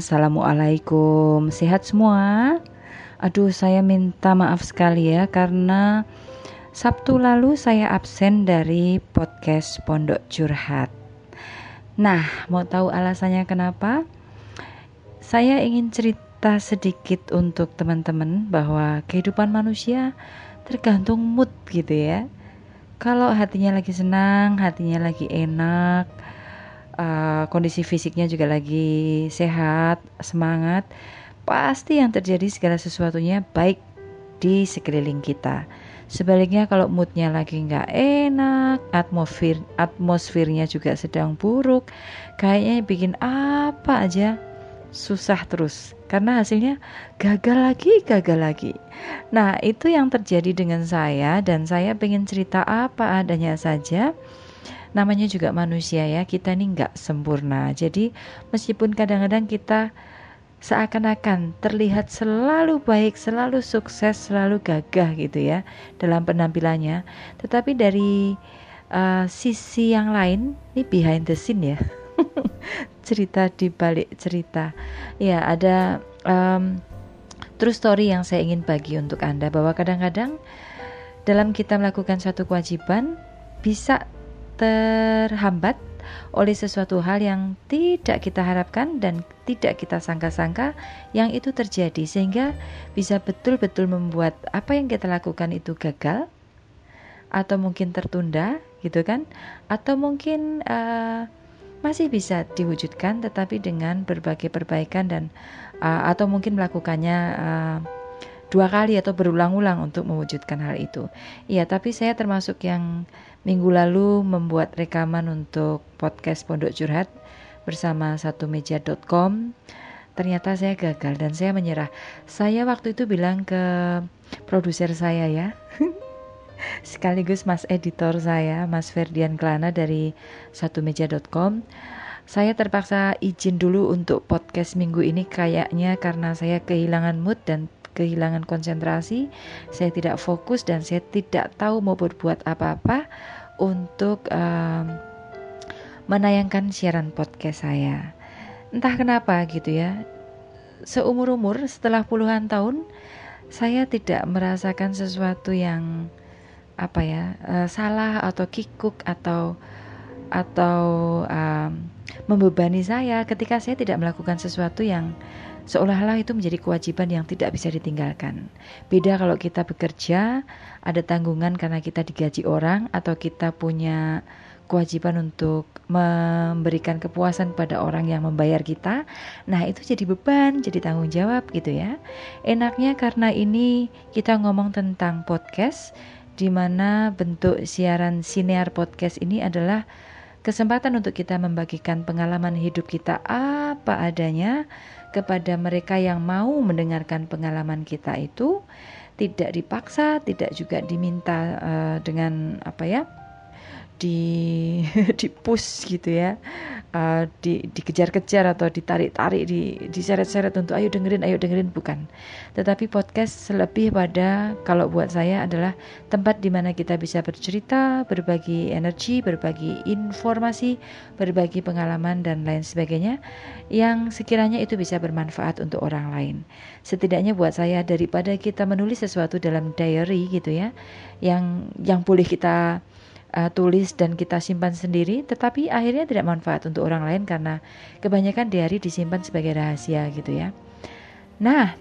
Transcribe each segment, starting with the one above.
Assalamualaikum, sehat semua? Aduh, saya minta maaf sekali ya karena Sabtu lalu saya absen dari podcast Pondok Curhat. Nah, mau tahu alasannya kenapa? Saya ingin cerita sedikit untuk teman-teman bahwa kehidupan manusia tergantung mood gitu ya. Kalau hatinya lagi senang, hatinya lagi enak, uh, kondisi fisiknya juga lagi sehat, semangat, pasti yang terjadi segala sesuatunya baik di sekeliling kita. Sebaliknya kalau moodnya lagi nggak enak, atmosfer atmosfernya juga sedang buruk, kayaknya bikin apa aja susah terus karena hasilnya gagal lagi, gagal lagi. Nah itu yang terjadi dengan saya dan saya pengen cerita apa adanya saja namanya juga manusia ya kita ini nggak sempurna jadi meskipun kadang-kadang kita seakan-akan terlihat selalu baik, selalu sukses, selalu gagah gitu ya dalam penampilannya. Tetapi dari uh, sisi yang lain, ini behind the scene ya, cerita di balik cerita. Ya ada um, true story yang saya ingin bagi untuk anda bahwa kadang-kadang dalam kita melakukan suatu kewajiban bisa terhambat oleh sesuatu hal yang tidak kita harapkan dan tidak kita sangka-sangka yang itu terjadi sehingga bisa betul-betul membuat apa yang kita lakukan itu gagal atau mungkin tertunda gitu kan? Atau mungkin uh, masih bisa diwujudkan tetapi dengan berbagai perbaikan dan uh, atau mungkin melakukannya uh, dua kali atau berulang-ulang untuk mewujudkan hal itu. Iya, tapi saya termasuk yang minggu lalu membuat rekaman untuk podcast Pondok Curhat bersama satu meja.com. Ternyata saya gagal dan saya menyerah. Saya waktu itu bilang ke produser saya ya. sekaligus mas editor saya, Mas Ferdian Klana dari satu meja.com. Saya terpaksa izin dulu untuk podcast minggu ini kayaknya karena saya kehilangan mood dan kehilangan konsentrasi, saya tidak fokus dan saya tidak tahu mau berbuat apa-apa untuk um, menayangkan siaran podcast saya. Entah kenapa gitu ya. Seumur-umur setelah puluhan tahun saya tidak merasakan sesuatu yang apa ya uh, salah atau kikuk atau atau um, membebani saya ketika saya tidak melakukan sesuatu yang seolah-olah itu menjadi kewajiban yang tidak bisa ditinggalkan. Beda kalau kita bekerja, ada tanggungan karena kita digaji orang atau kita punya kewajiban untuk memberikan kepuasan pada orang yang membayar kita. Nah, itu jadi beban, jadi tanggung jawab gitu ya. Enaknya karena ini kita ngomong tentang podcast di mana bentuk siaran sinear podcast ini adalah kesempatan untuk kita membagikan pengalaman hidup kita apa adanya kepada mereka yang mau mendengarkan pengalaman kita itu tidak dipaksa, tidak juga diminta uh, dengan apa ya? Di di push gitu ya. Uh, di dikejar-kejar atau ditarik-tarik di diseret-seret untuk ayo dengerin ayo dengerin. Bukan. Tetapi podcast lebih pada kalau buat saya adalah tempat di mana kita bisa bercerita berbagi energi berbagi informasi berbagi pengalaman dan lain sebagainya yang sekiranya itu bisa bermanfaat untuk orang lain. Setidaknya buat saya daripada kita menulis sesuatu dalam diary gitu ya yang yang boleh kita uh, tulis dan kita simpan sendiri, tetapi akhirnya tidak manfaat untuk orang lain karena kebanyakan diary disimpan sebagai rahasia gitu ya. Nah,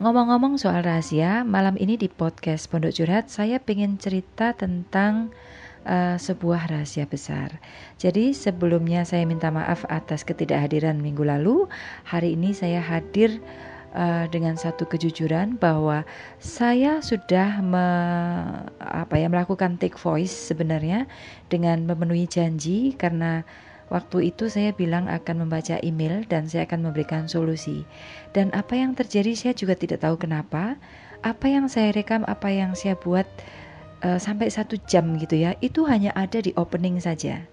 ngomong-ngomong soal rahasia, malam ini di podcast Pondok Curhat saya ingin cerita tentang uh, sebuah rahasia besar. Jadi sebelumnya saya minta maaf atas ketidakhadiran minggu lalu. Hari ini saya hadir uh, dengan satu kejujuran bahwa saya sudah me, apa ya melakukan take voice sebenarnya dengan memenuhi janji karena waktu itu saya bilang akan membaca email dan saya akan memberikan solusi. Dan apa yang terjadi saya juga tidak tahu kenapa. Apa yang saya rekam, apa yang saya buat uh, sampai satu jam gitu ya, itu hanya ada di opening saja.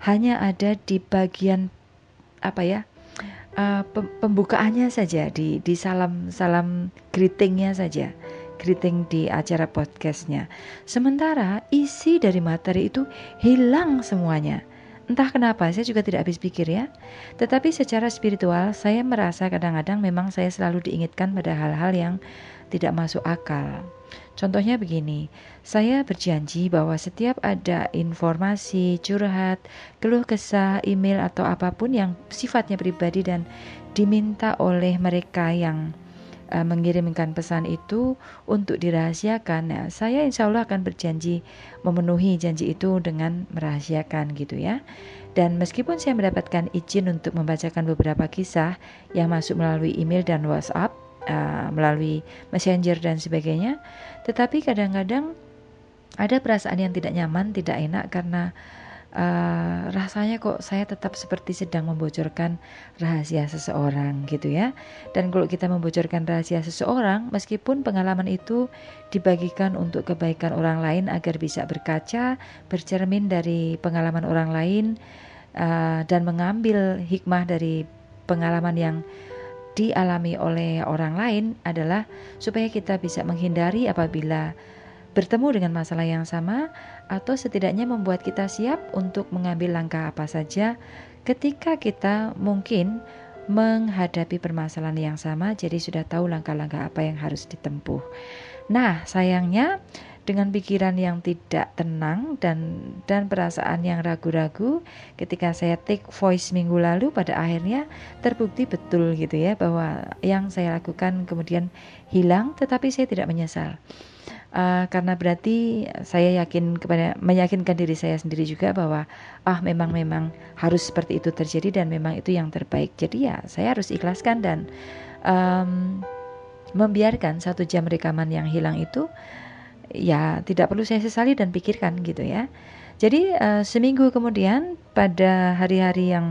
Hanya ada di bagian apa ya uh, pembukaannya saja di di salam salam greetingnya saja greeting di acara podcastnya sementara isi dari materi itu hilang semuanya Entah kenapa, saya juga tidak habis pikir ya. Tetapi secara spiritual, saya merasa kadang-kadang memang saya selalu diingatkan pada hal-hal yang tidak masuk akal. Contohnya begini, saya berjanji bahwa setiap ada informasi, curhat, keluh kesah, email atau apa pun yang sifatnya pribadi dan diminta oleh mereka yang uh, mengirimkan pesan itu untuk dirahasiakan. Nah, saya insya Allah akan berjanji memenuhi janji itu dengan merahasiakan gitu ya. Dan meskipun saya mendapatkan izin untuk membacakan beberapa kisah yang masuk melalui email dan WhatsApp, uh, melalui messenger dan sebagainya, tetapi kadang-kadang ada perasaan yang tidak nyaman, tidak enak karena uh, rasanya kok saya tetap seperti sedang membocorkan rahasia seseorang gitu ya. Dan kalau kita membocorkan rahasia seseorang, meskipun pengalaman itu dibagikan untuk kebaikan orang lain agar bisa berkaca, bercermin dari pengalaman orang lain uh, dan mengambil hikmah dari pengalaman yang dialami oleh orang lain adalah supaya kita bisa menghindari apabila bertemu dengan masalah yang sama, atau setidaknya membuat kita siap untuk mengambil langkah apa saja ketika kita mungkin menghadapi permasalahan yang sama, jadi sudah tahu langkah-langkah apa yang harus ditempuh. Nah, sayangnya dengan pikiran yang tidak tenang dan dan perasaan yang ragu-ragu ketika saya take voice minggu lalu pada akhirnya terbukti betul gitu ya bahwa yang saya lakukan kemudian hilang tetapi saya tidak menyesal. Uh, karena berarti saya yakin kepada meyakinkan diri saya sendiri juga bahwa ah memang memang harus seperti itu terjadi dan memang itu yang terbaik. Jadi ya saya harus ikhlaskan dan um, membiarkan satu jam rekaman yang hilang itu ya tidak perlu saya sesali dan pikirkan gitu ya. Jadi uh, seminggu kemudian pada hari-hari yang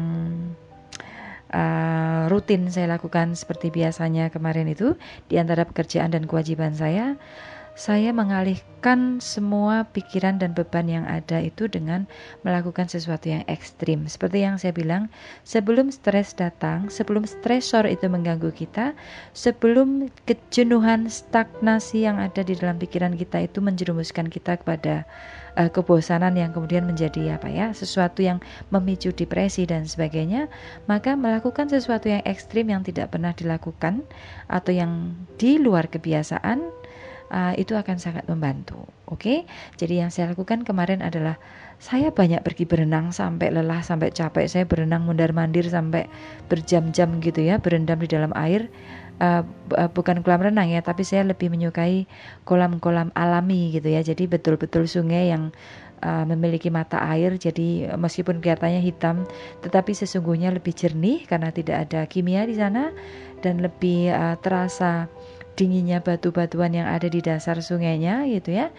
uh, rutin saya lakukan seperti biasanya kemarin itu di antara pekerjaan dan kewajiban saya saya mengalihkan semua pikiran dan beban yang ada itu dengan melakukan sesuatu yang ekstrim. Seperti yang saya bilang, sebelum stres datang, sebelum stresor itu mengganggu kita, sebelum kejenuhan, stagnasi yang ada di dalam pikiran kita itu menjerumuskan kita kepada uh, kebosanan yang kemudian menjadi apa ya, sesuatu yang memicu depresi dan sebagainya, maka melakukan sesuatu yang ekstrim yang tidak pernah dilakukan atau yang di luar kebiasaan uh, itu akan sangat membantu. Oke, okay? jadi yang saya lakukan kemarin adalah saya banyak pergi berenang sampai lelah, sampai capek. Saya berenang mundar mandir sampai berjam-jam gitu ya, berendam di dalam air. Uh, bukan kolam renang ya, tapi saya lebih menyukai kolam-kolam alami gitu ya. Jadi betul-betul sungai yang uh, memiliki mata air jadi meskipun kelihatannya hitam tetapi sesungguhnya lebih jernih karena tidak ada kimia di sana dan lebih uh, terasa dinginnya batu-batuan yang ada di dasar sungainya gitu ya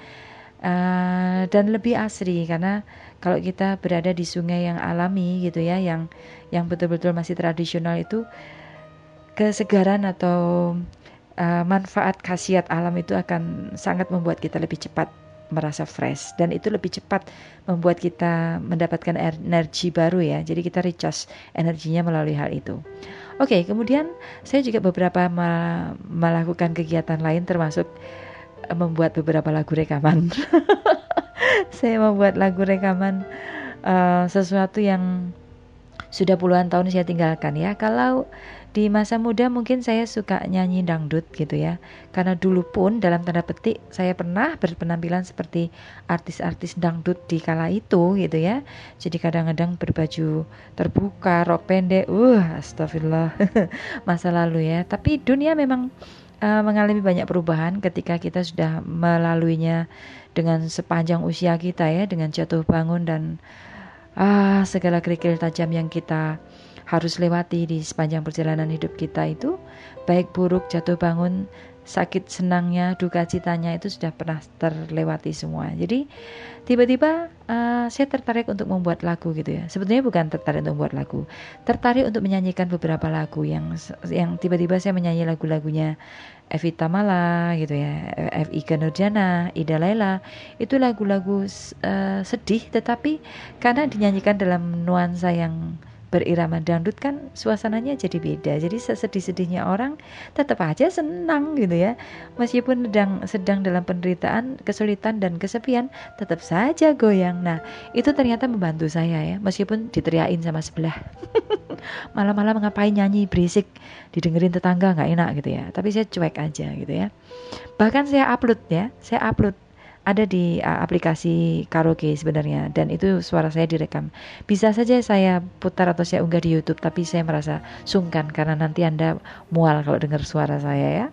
uh, dan lebih asri karena kalau kita berada di sungai yang alami gitu ya yang yang betul-betul masih tradisional itu kesegaran atau uh, manfaat khasiat alam itu akan sangat membuat kita lebih cepat merasa fresh dan itu lebih cepat membuat kita mendapatkan energi baru ya. Jadi kita recharge energinya melalui hal itu. Oke, okay, kemudian saya juga beberapa melakukan kegiatan lain termasuk eh, membuat beberapa lagu rekaman. saya membuat lagu rekaman uh, sesuatu yang sudah puluhan tahun saya tinggalkan ya. Kalau di masa muda mungkin saya suka nyanyi dangdut gitu ya. Karena dulu pun dalam tanda petik saya pernah berpenampilan seperti artis-artis dangdut di kala itu gitu ya. Jadi kadang-kadang berbaju terbuka rok pendek uh astagfirullah masa lalu ya. Tapi dunia memang uh, mengalami banyak perubahan ketika kita sudah melaluinya dengan sepanjang usia kita ya dengan jatuh bangun dan ah segala kerikil tajam yang kita harus lewati di sepanjang perjalanan hidup kita itu baik buruk jatuh bangun sakit senangnya duka citanya itu sudah pernah terlewati semua. Jadi tiba-tiba uh, saya tertarik untuk membuat lagu gitu ya. Sebetulnya bukan tertarik untuk membuat lagu. Tertarik untuk menyanyikan beberapa lagu yang yang tiba-tiba saya menyanyi lagu-lagunya Evita Mala gitu ya F.I. Nurjana Ida Laila itu lagu-lagu uh, sedih tetapi karena dinyanyikan dalam nuansa yang berirama dangdut kan suasananya jadi beda. Jadi sesedih-sedihnya orang tetap aja senang gitu ya. Meskipun sedang sedang dalam penderitaan, kesulitan dan kesepian, tetap saja goyang. Nah, itu ternyata membantu saya ya, meskipun diteriakin sama sebelah. Malam-malam ngapain nyanyi berisik, didengerin tetangga nggak enak gitu ya. Tapi saya cuek aja gitu ya. Bahkan saya upload ya, saya upload ada di uh, aplikasi karaoke sebenarnya dan itu suara saya direkam. Bisa saja saya putar atau saya unggah di YouTube tapi saya merasa sungkan karena nanti Anda mual kalau dengar suara saya ya.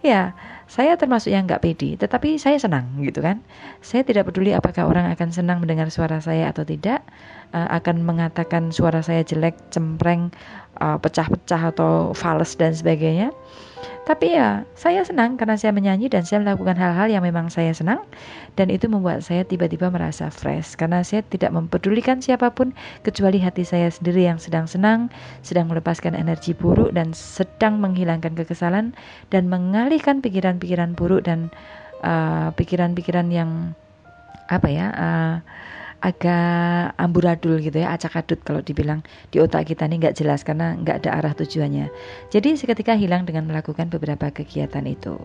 Ya, saya termasuk yang nggak pede, tetapi saya senang gitu kan. Saya tidak peduli apakah orang akan senang mendengar suara saya atau tidak, uh, akan mengatakan suara saya jelek, cempreng, uh, pecah-pecah atau fals dan sebagainya. Tapi ya, saya senang karena saya menyanyi dan saya melakukan hal-hal yang memang saya senang. Dan itu membuat saya tiba-tiba merasa fresh. Karena saya tidak mempedulikan siapa pun kecuali hati saya sendiri yang sedang senang, sedang melepaskan energi buruk dan sedang menghilangkan kekesalan dan mengalihkan pikiran-pikiran buruk dan uh, pikiran-pikiran uh, yang apa ya uh, agak amburadul gitu ya acak adut kalau dibilang di otak kita ini nggak jelas karena nggak ada arah tujuannya. Jadi seketika hilang dengan melakukan beberapa kegiatan itu.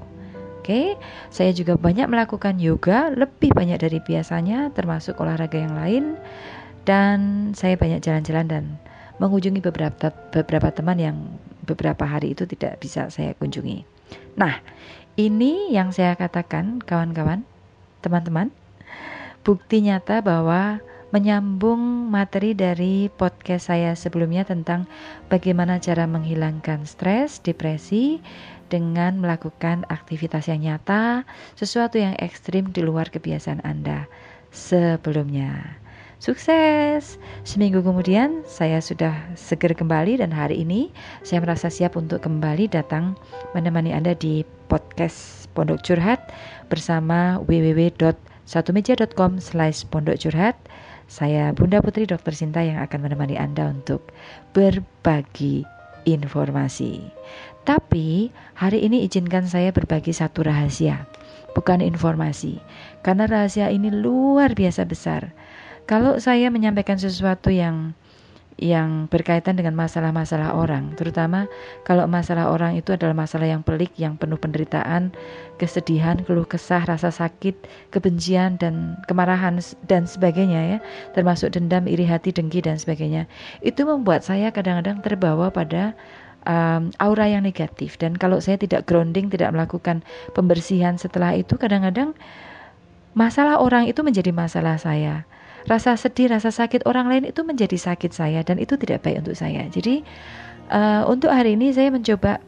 Oke, saya juga banyak melakukan yoga, lebih banyak dari biasanya, termasuk olahraga yang lain, dan saya banyak jalan-jalan dan mengunjungi beberapa beberapa teman yang beberapa hari itu tidak bisa saya kunjungi. Nah, ini yang saya katakan, kawan-kawan, teman-teman, bukti nyata bahwa menyambung materi dari podcast saya sebelumnya tentang bagaimana cara menghilangkan stres, depresi dengan melakukan aktivitas yang nyata, sesuatu yang ekstrim di luar kebiasaan Anda sebelumnya. Sukses! Seminggu kemudian saya sudah seger kembali dan hari ini saya merasa siap untuk kembali datang menemani Anda di podcast Pondok Curhat bersama www satumeja.com slash pondok curhat saya Bunda Putri Dr. Sinta yang akan menemani Anda untuk berbagi informasi. Tapi hari ini izinkan saya berbagi satu rahasia, bukan informasi. Karena rahasia ini luar biasa besar. Kalau saya menyampaikan sesuatu yang yang berkaitan dengan masalah-masalah orang, terutama kalau masalah orang itu adalah masalah yang pelik, yang penuh penderitaan, kesedihan, keluh kesah, rasa sakit, kebencian dan kemarahan dan sebagainya ya, termasuk dendam, iri hati, dengki dan sebagainya. Itu membuat saya kadang-kadang terbawa pada um, aura yang negatif. Dan kalau saya tidak grounding, tidak melakukan pembersihan setelah itu kadang-kadang masalah orang itu menjadi masalah saya rasa sedih, rasa sakit orang lain itu menjadi sakit saya dan itu tidak baik untuk saya. Jadi uh, untuk hari ini saya mencoba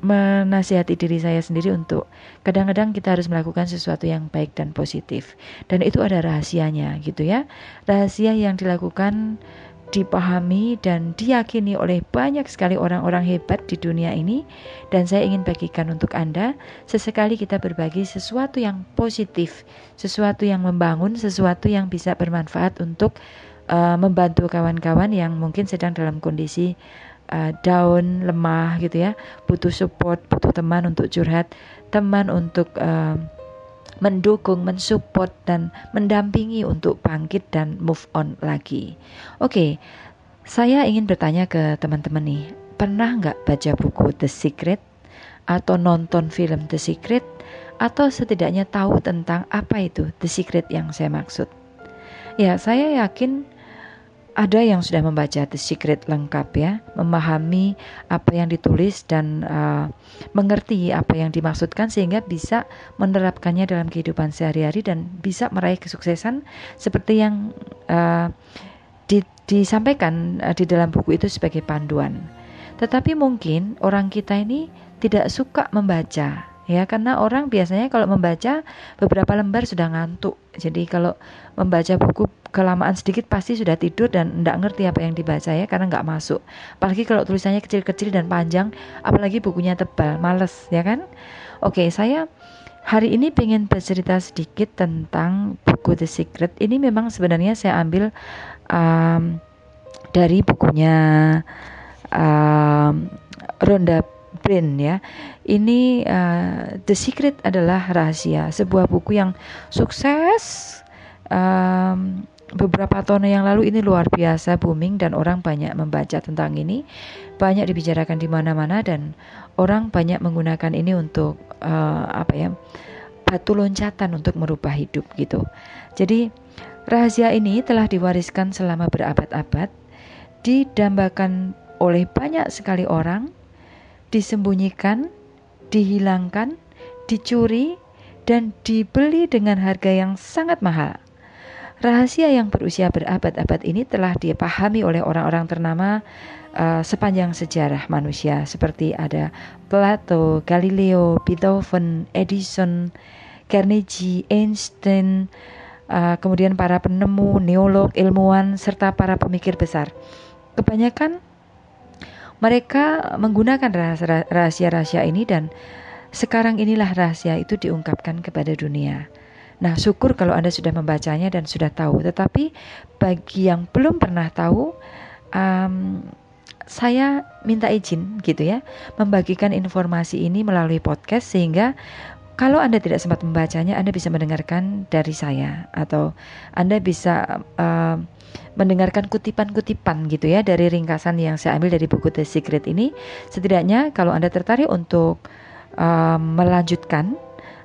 menasihati diri saya sendiri untuk kadang-kadang kita harus melakukan sesuatu yang baik dan positif dan itu ada rahasianya gitu ya rahasia yang dilakukan dipahami dan diyakini oleh banyak sekali orang-orang hebat di dunia ini. Dan saya ingin bagikan untuk Anda sesekali kita berbagi sesuatu yang positif, sesuatu yang membangun, sesuatu yang bisa bermanfaat untuk uh, membantu kawan-kawan yang mungkin sedang dalam kondisi uh, down, lemah gitu ya, butuh support, butuh teman untuk curhat, teman untuk uh, mendukung, mensupport dan mendampingi untuk bangkit dan move on lagi. Oke, saya ingin bertanya ke teman-teman nih, pernah nggak baca buku The Secret atau nonton film The Secret atau setidaknya tahu tentang apa itu The Secret yang saya maksud? Ya, saya yakin ada yang sudah membaca The Secret lengkap ya, memahami apa yang ditulis dan uh, mengerti apa yang dimaksudkan sehingga bisa menerapkannya dalam kehidupan sehari-hari dan bisa meraih kesuksesan seperti yang uh, di, disampaikan uh, di dalam buku itu sebagai panduan. Tetapi mungkin orang kita ini tidak suka membaca ya karena orang biasanya kalau membaca beberapa lembar sudah ngantuk jadi kalau membaca buku kelamaan sedikit pasti sudah tidur dan tidak ngerti apa yang dibaca ya karena nggak masuk. Apalagi kalau tulisannya kecil-kecil dan panjang apalagi bukunya tebal males ya kan? Oke saya hari ini pengen bercerita sedikit tentang buku The Secret. Ini memang sebenarnya saya ambil um, dari bukunya um, Ronda Brain ya. Ini uh, The Secret adalah rahasia, sebuah buku yang sukses um, beberapa tahun yang lalu ini luar biasa booming dan orang banyak membaca tentang ini, banyak dibicarakan di mana-mana dan orang banyak menggunakan ini untuk uh, apa ya? batu loncatan untuk merubah hidup gitu. Jadi rahasia ini telah diwariskan selama berabad-abad, didambakan oleh banyak sekali orang, disembunyikan, dihilangkan, dicuri, dan dibeli dengan harga yang sangat mahal. Rahasia yang berusia berabad-abad ini telah dipahami oleh orang-orang ternama uh, sepanjang sejarah manusia seperti ada Plato, Galileo, Beethoven, Edison, Carnegie, Einstein, uh, kemudian para penemu, neolog, ilmuwan, serta para pemikir besar. Kebanyakan mereka menggunakan rahasia-rahasia ini dan sekarang inilah rahasia itu diungkapkan kepada dunia. Nah, syukur kalau Anda sudah membacanya dan sudah tahu. Tetapi bagi yang belum pernah tahu, um, saya minta izin gitu ya, membagikan informasi ini melalui podcast sehingga kalau Anda tidak sempat membacanya, Anda bisa mendengarkan dari saya atau Anda bisa uh, mendengarkan kutipan-kutipan gitu ya dari ringkasan yang saya ambil dari buku The Secret ini. Setidaknya kalau Anda tertarik untuk uh, melanjutkan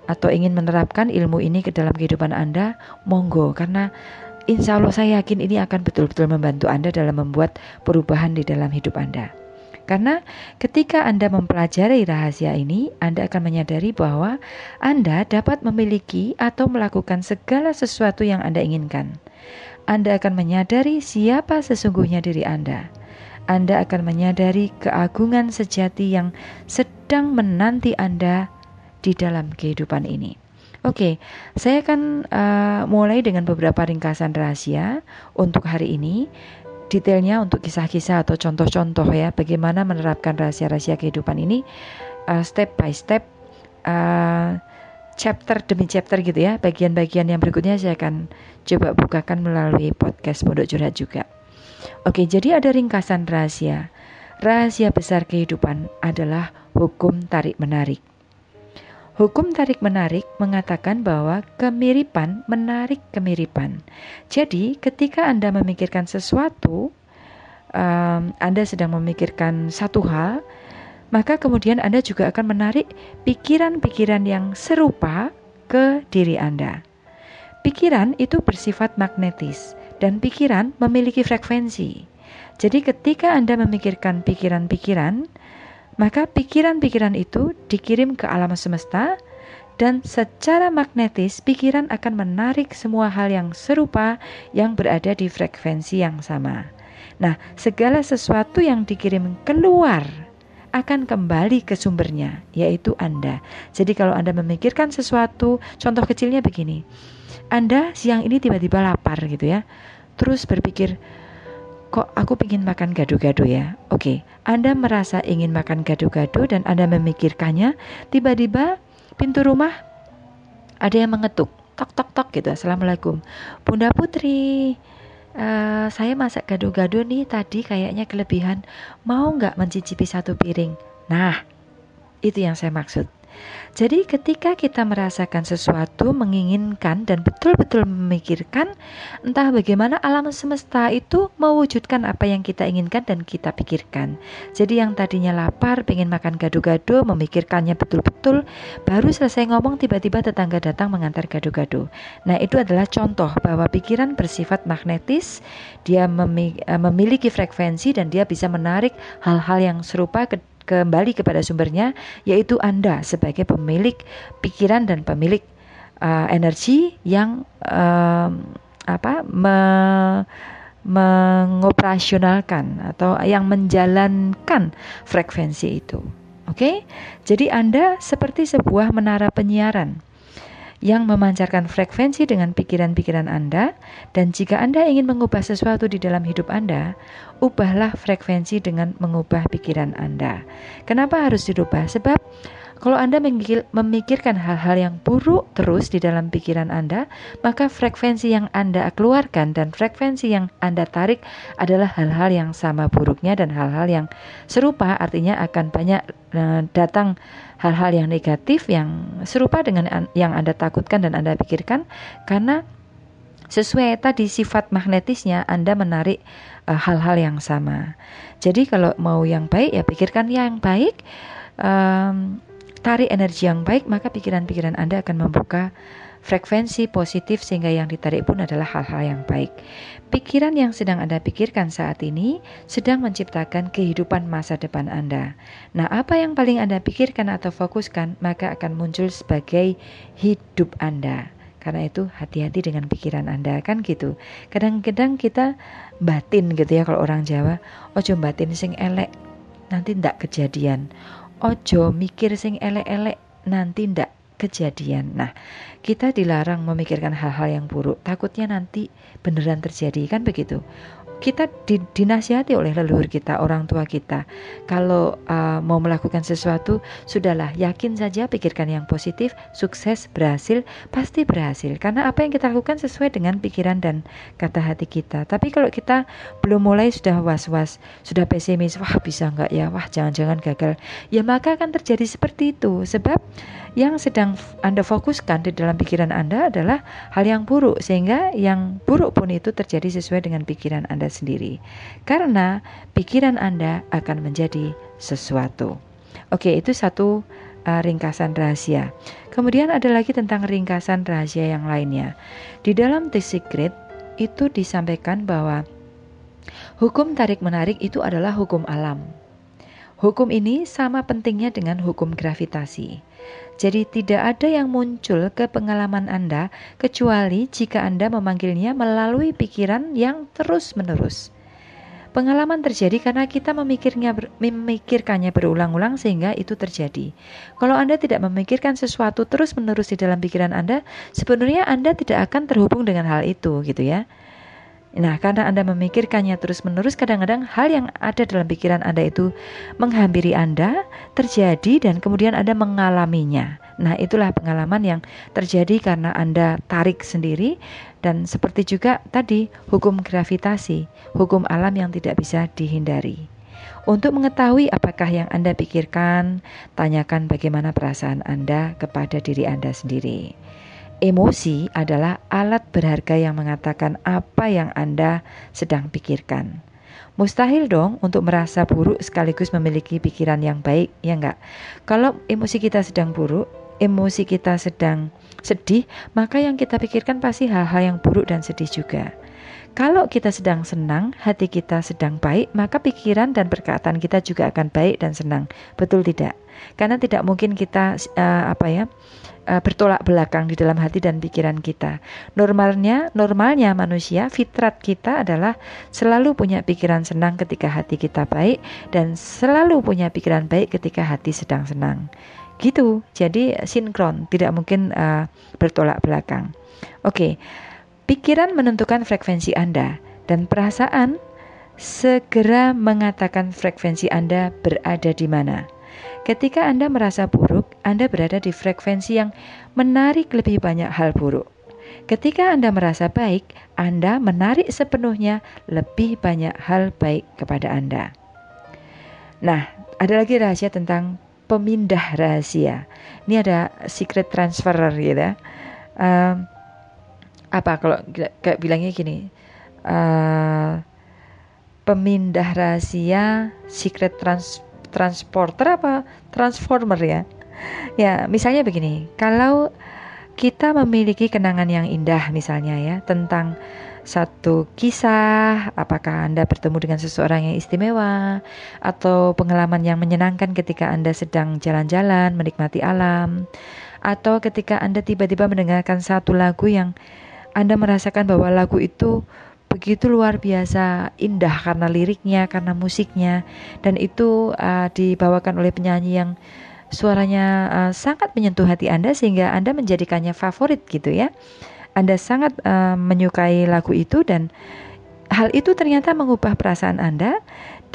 atau ingin menerapkan ilmu ini ke dalam kehidupan Anda, monggo karena insya Allah saya yakin ini akan betul-betul membantu Anda dalam membuat perubahan di dalam hidup Anda. Karena ketika Anda mempelajari rahasia ini, Anda akan menyadari bahwa Anda dapat memiliki atau melakukan segala sesuatu yang Anda inginkan. Anda akan menyadari siapa sesungguhnya diri Anda. Anda akan menyadari keagungan sejati yang sedang menanti Anda di dalam kehidupan ini. Oke, saya akan uh, mulai dengan beberapa ringkasan rahasia untuk hari ini. Detailnya untuk kisah-kisah atau contoh-contoh ya, bagaimana menerapkan rahasia-rahasia kehidupan ini uh, step by step, uh, chapter demi chapter gitu ya. Bagian-bagian yang berikutnya saya akan coba bukakan melalui podcast Pondok Curhat juga. Oke, jadi ada ringkasan rahasia. Rahasia besar kehidupan adalah hukum tarik-menarik. Hukum tarik-menarik mengatakan bahwa kemiripan menarik kemiripan. Jadi, ketika Anda memikirkan sesuatu, um, Anda sedang memikirkan satu hal, maka kemudian Anda juga akan menarik pikiran-pikiran yang serupa ke diri Anda. Pikiran itu bersifat magnetis, dan pikiran memiliki frekuensi. Jadi, ketika Anda memikirkan pikiran-pikiran, maka pikiran-pikiran itu dikirim ke alam semesta dan secara magnetis pikiran akan menarik semua hal yang serupa yang berada di frekuensi yang sama. Nah, segala sesuatu yang dikirim keluar akan kembali ke sumbernya, yaitu Anda. Jadi kalau Anda memikirkan sesuatu, contoh kecilnya begini. Anda siang ini tiba-tiba lapar gitu ya. Terus berpikir, kok aku ingin makan gado-gado ya? Oke, Anda merasa ingin makan gado-gado dan Anda memikirkannya, tiba-tiba pintu rumah ada yang mengetuk, tok tok tok gitu. Assalamualaikum, Bunda Putri. Uh, saya masak gado-gado nih tadi kayaknya kelebihan. Mau nggak mencicipi satu piring? Nah, itu yang saya maksud. Jadi ketika kita merasakan sesuatu, menginginkan dan betul-betul memikirkan entah bagaimana alam semesta itu mewujudkan apa yang kita inginkan dan kita pikirkan. Jadi yang tadinya lapar, pengen makan gado-gado, memikirkannya betul-betul, baru selesai ngomong tiba-tiba tetangga datang mengantar gado-gado. Nah itu adalah contoh bahwa pikiran bersifat magnetis, dia eh, memiliki frekuensi dan dia bisa menarik hal-hal yang serupa ke kembali kepada sumbernya yaitu Anda sebagai pemilik pikiran dan pemilik uh, energi yang uh, apa me, mengoperasionalkan atau yang menjalankan frekuensi itu. Oke? Okay? Jadi Anda seperti sebuah menara penyiaran yang memancarkan frekuensi dengan pikiran-pikiran Anda, dan jika Anda ingin mengubah sesuatu di dalam hidup Anda, ubahlah frekuensi dengan mengubah pikiran Anda. Kenapa harus dirubah? Sebab kalau Anda memikirkan hal-hal yang buruk terus di dalam pikiran Anda, maka frekuensi yang Anda keluarkan dan frekuensi yang Anda tarik adalah hal-hal yang sama buruknya dan hal-hal yang serupa, artinya akan banyak eh, datang hal-hal yang negatif yang serupa dengan yang Anda takutkan dan Anda pikirkan karena sesuai tadi sifat magnetisnya Anda menarik eh, hal-hal uh, yang sama. Jadi kalau mau yang baik ya pikirkan yang baik, um, tarik energi yang baik maka pikiran-pikiran Anda akan membuka frekuensi positif sehingga yang ditarik pun adalah hal-hal yang baik. Pikiran yang sedang Anda pikirkan saat ini sedang menciptakan kehidupan masa depan Anda. Nah, apa yang paling Anda pikirkan atau fokuskan maka akan muncul sebagai hidup Anda. Karena itu hati-hati dengan pikiran Anda kan gitu. Kadang-kadang kita batin gitu ya kalau orang Jawa, ojo batin sing elek nanti ndak kejadian. Ojo mikir sing elek-elek nanti ndak kejadian. Nah, kita dilarang memikirkan hal-hal yang buruk, takutnya nanti beneran terjadi kan begitu kita dinasihati oleh leluhur kita, orang tua kita. Kalau uh, mau melakukan sesuatu, sudahlah yakin saja, pikirkan yang positif, sukses, berhasil, pasti berhasil. Karena apa yang kita lakukan sesuai dengan pikiran dan kata hati kita. Tapi kalau kita belum mulai sudah was-was, sudah pesimis, wah bisa nggak ya, wah jangan-jangan gagal, ya maka akan terjadi seperti itu. Sebab yang sedang Anda fokuskan di dalam pikiran Anda adalah hal yang buruk, sehingga yang buruk pun itu terjadi sesuai dengan pikiran Anda sendiri, karena pikiran Anda akan menjadi sesuatu. Oke, itu satu uh, ringkasan rahasia. Kemudian ada lagi tentang ringkasan rahasia yang lainnya. Di dalam The Secret itu disampaikan bahwa hukum tarik-menarik itu adalah hukum alam. Hukum ini sama pentingnya dengan hukum gravitasi. Jadi tidak ada yang muncul ke pengalaman Anda kecuali jika Anda memanggilnya melalui pikiran yang terus-menerus. Pengalaman terjadi karena kita memikirnya memikirkannya berulang-ulang sehingga itu terjadi. Kalau Anda tidak memikirkan sesuatu terus-menerus di dalam pikiran Anda, sebenarnya Anda tidak akan terhubung dengan hal itu gitu ya. Nah, karena Anda memikirkannya terus-menerus, kadang-kadang hal yang ada dalam pikiran Anda itu menghampiri Anda, terjadi, dan kemudian Anda mengalaminya. Nah, itulah pengalaman yang terjadi karena Anda tarik sendiri, dan seperti juga tadi hukum gravitasi, hukum alam yang tidak bisa dihindari. Untuk mengetahui apakah yang Anda pikirkan, tanyakan bagaimana perasaan Anda kepada diri Anda sendiri. Emosi adalah alat berharga yang mengatakan apa yang Anda sedang pikirkan. Mustahil dong untuk merasa buruk sekaligus memiliki pikiran yang baik, ya enggak? Kalau emosi kita sedang buruk, emosi kita sedang sedih, maka yang kita pikirkan pasti hal-hal yang buruk dan sedih juga. Kalau kita sedang senang, hati kita sedang baik, maka pikiran dan perkataan kita juga akan baik dan senang. Betul tidak? Karena tidak mungkin kita uh, apa ya? Uh, bertolak belakang di dalam hati dan pikiran kita. Normalnya, normalnya manusia, fitrat kita adalah selalu punya pikiran senang ketika hati kita baik dan selalu punya pikiran baik ketika hati sedang senang. Gitu. Jadi sinkron, tidak mungkin uh, bertolak belakang. Oke. Okay. Pikiran menentukan frekuensi Anda dan perasaan segera mengatakan frekuensi Anda berada di mana. Ketika Anda merasa buruk, Anda berada di frekuensi yang menarik lebih banyak hal buruk. Ketika Anda merasa baik, Anda menarik sepenuhnya lebih banyak hal baik kepada Anda. Nah, ada lagi rahasia tentang pemindah rahasia. Ini ada secret transferer gitu ya. Um, apa kalau kayak bilangnya gini, uh, pemindah rahasia, secret trans transporter apa transformer ya. Ya, misalnya begini, kalau kita memiliki kenangan yang indah misalnya ya tentang satu kisah, apakah Anda bertemu dengan seseorang yang istimewa atau pengalaman yang menyenangkan ketika Anda sedang jalan-jalan menikmati alam atau ketika Anda tiba-tiba mendengarkan satu lagu yang Anda merasakan bahwa lagu itu begitu luar biasa indah karena liriknya, karena musiknya, dan itu uh, dibawakan oleh penyanyi yang suaranya uh, sangat menyentuh hati Anda sehingga Anda menjadikannya favorit gitu ya. Anda sangat uh, menyukai lagu itu dan hal itu ternyata mengubah perasaan Anda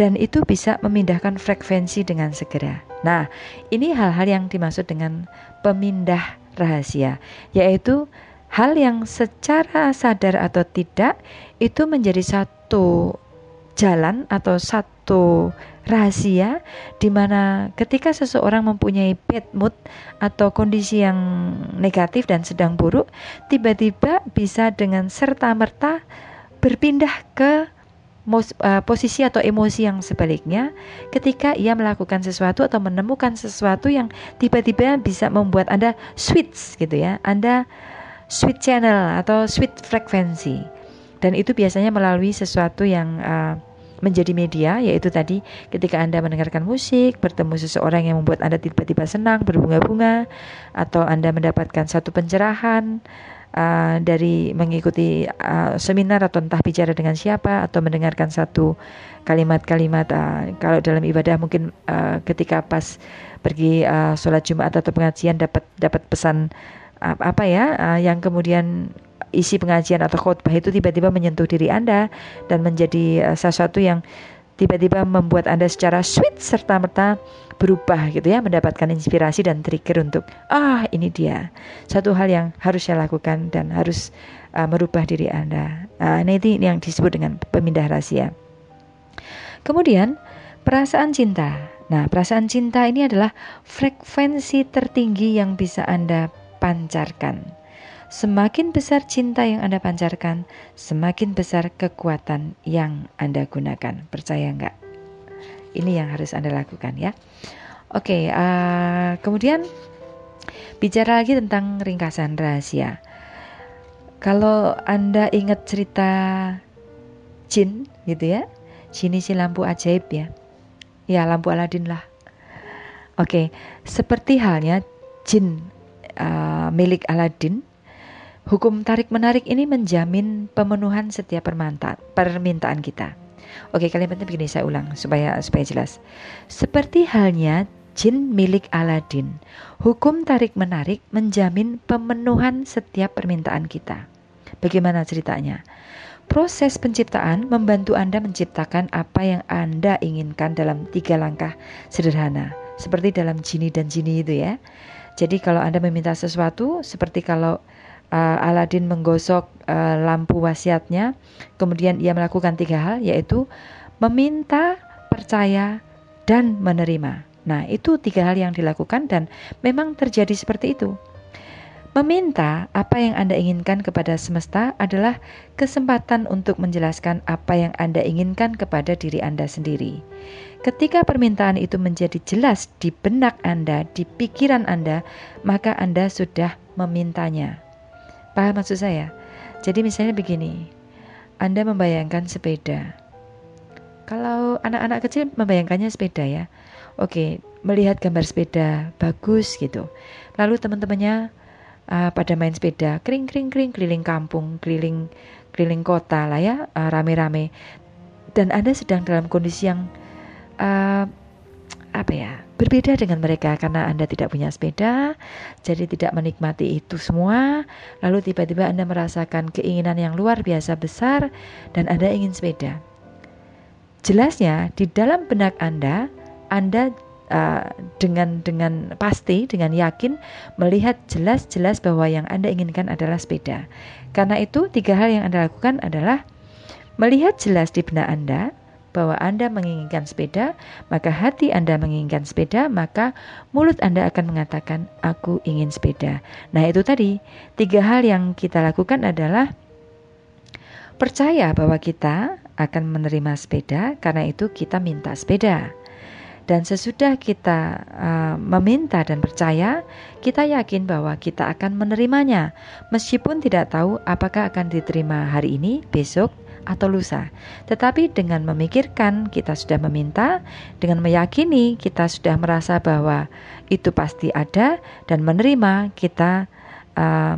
dan itu bisa memindahkan frekuensi dengan segera. Nah, ini hal-hal yang dimaksud dengan pemindah rahasia, yaitu hal yang secara sadar atau tidak itu menjadi satu jalan atau satu rahasia di mana ketika seseorang mempunyai bad mood atau kondisi yang negatif dan sedang buruk, tiba-tiba bisa dengan serta-merta berpindah ke uh, posisi atau emosi yang sebaliknya ketika ia melakukan sesuatu atau menemukan sesuatu yang tiba-tiba bisa membuat Anda switch gitu ya. Anda switch channel atau switch frekuensi. Dan itu biasanya melalui sesuatu yang uh, menjadi media yaitu tadi ketika Anda mendengarkan musik, bertemu seseorang yang membuat Anda tiba-tiba senang, berbunga-bunga atau Anda mendapatkan satu pencerahan uh, dari mengikuti uh, seminar atau entah bicara dengan siapa atau mendengarkan satu kalimat-kalimat uh, kalau dalam ibadah mungkin uh, ketika pas pergi uh, sholat Jumat atau pengajian dapat dapat pesan uh, apa ya uh, yang kemudian isi pengajian atau khutbah itu tiba-tiba menyentuh diri Anda dan menjadi uh, sesuatu yang tiba-tiba membuat Anda secara sweet serta merta berubah gitu ya, mendapatkan inspirasi dan trigger untuk ah ini dia satu hal yang harus saya lakukan dan harus uh, merubah diri Anda. Uh, nah ini yang disebut dengan pemindah rahasia. Kemudian perasaan cinta. Nah, perasaan cinta ini adalah frekuensi tertinggi yang bisa Anda pancarkan. Semakin besar cinta yang Anda pancarkan, semakin besar kekuatan yang Anda gunakan. Percaya enggak? Ini yang harus Anda lakukan ya. Oke, uh, kemudian bicara lagi tentang ringkasan rahasia. Kalau Anda ingat cerita jin gitu ya, jin si lampu ajaib ya. Ya, lampu Aladin lah. Oke, seperti halnya jin uh, milik Aladin, hukum tarik-menarik ini menjamin pemenuhan setiap permintaan kita. Oke, kalimatnya begini saya ulang supaya supaya jelas. Seperti halnya jin milik Aladin, hukum tarik-menarik menjamin pemenuhan setiap permintaan kita. Bagaimana ceritanya? Proses penciptaan membantu Anda menciptakan apa yang Anda inginkan dalam tiga langkah sederhana, seperti dalam jini dan jini itu ya. Jadi kalau Anda meminta sesuatu, seperti kalau uh, Aladin menggosok uh, lampu wasiatnya, kemudian ia melakukan tiga hal, yaitu meminta, percaya, dan menerima. Nah, itu tiga hal yang dilakukan, dan memang terjadi seperti itu. Meminta apa yang Anda inginkan kepada semesta adalah kesempatan untuk menjelaskan apa yang Anda inginkan kepada diri Anda sendiri. Ketika permintaan itu menjadi jelas di benak Anda, di pikiran Anda, maka Anda sudah memintanya. Paham maksud saya? Jadi misalnya begini, Anda membayangkan sepeda. Kalau anak-anak kecil membayangkannya sepeda ya. Oke, melihat gambar sepeda bagus gitu. Lalu teman-temannya uh, pada main sepeda, kering kering kering keliling kampung, keliling keliling kota lah ya, uh, rame-rame. Dan Anda sedang dalam kondisi yang uh, apa ya berbeda dengan mereka karena Anda tidak punya sepeda, jadi tidak menikmati itu semua. Lalu tiba-tiba Anda merasakan keinginan yang luar biasa besar dan Anda ingin sepeda. Jelasnya di dalam benak Anda, Anda uh, dengan dengan pasti, dengan yakin melihat jelas-jelas bahwa yang Anda inginkan adalah sepeda. Karena itu tiga hal yang Anda lakukan adalah melihat jelas di benak Anda, bahwa Anda menginginkan sepeda, maka hati Anda menginginkan sepeda, maka mulut Anda akan mengatakan, "Aku ingin sepeda." Nah, itu tadi tiga hal yang kita lakukan adalah percaya bahwa kita akan menerima sepeda, karena itu kita minta sepeda. Dan sesudah kita uh, meminta dan percaya, kita yakin bahwa kita akan menerimanya, meskipun tidak tahu apakah akan diterima hari ini, besok, atau lusa. Tetapi dengan memikirkan kita sudah meminta, dengan meyakini kita sudah merasa bahwa itu pasti ada dan menerima kita uh,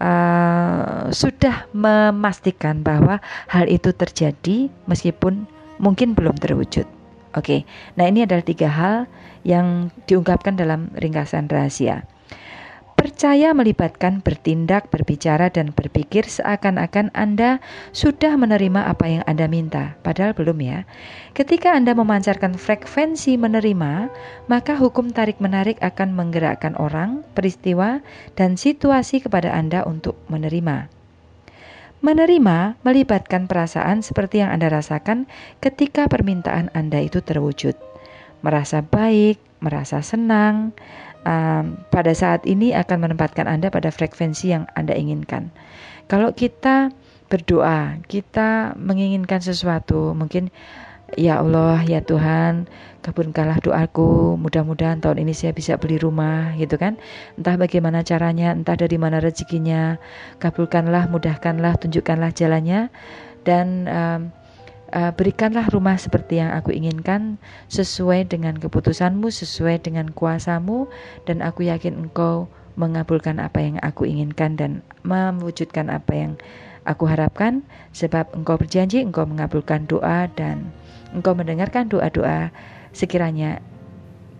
uh, sudah memastikan bahwa hal itu terjadi meskipun mungkin belum terwujud. Oke, nah ini adalah tiga hal yang diungkapkan dalam ringkasan rahasia. Percaya melibatkan bertindak, berbicara, dan berpikir seakan-akan Anda sudah menerima apa yang Anda minta, padahal belum ya. Ketika Anda memancarkan frekuensi menerima, maka hukum tarik-menarik akan menggerakkan orang, peristiwa, dan situasi kepada Anda untuk menerima. Menerima melibatkan perasaan seperti yang Anda rasakan ketika permintaan Anda itu terwujud. Merasa baik, merasa senang, um, pada saat ini akan menempatkan Anda pada frekuensi yang Anda inginkan. Kalau kita berdoa, kita menginginkan sesuatu, mungkin Ya Allah, ya Tuhan, kabulkanlah doaku. Mudah-mudahan tahun ini saya bisa beli rumah, gitu kan? Entah bagaimana caranya, entah dari mana rezekinya. Kabulkanlah, mudahkanlah, tunjukkanlah jalannya, dan um, berikanlah rumah seperti yang aku inginkan, sesuai dengan keputusanmu, sesuai dengan kuasamu, dan aku yakin Engkau mengabulkan apa yang aku inginkan dan mewujudkan apa yang aku harapkan, sebab Engkau berjanji, Engkau mengabulkan doa dan Engkau mendengarkan doa-doa sekiranya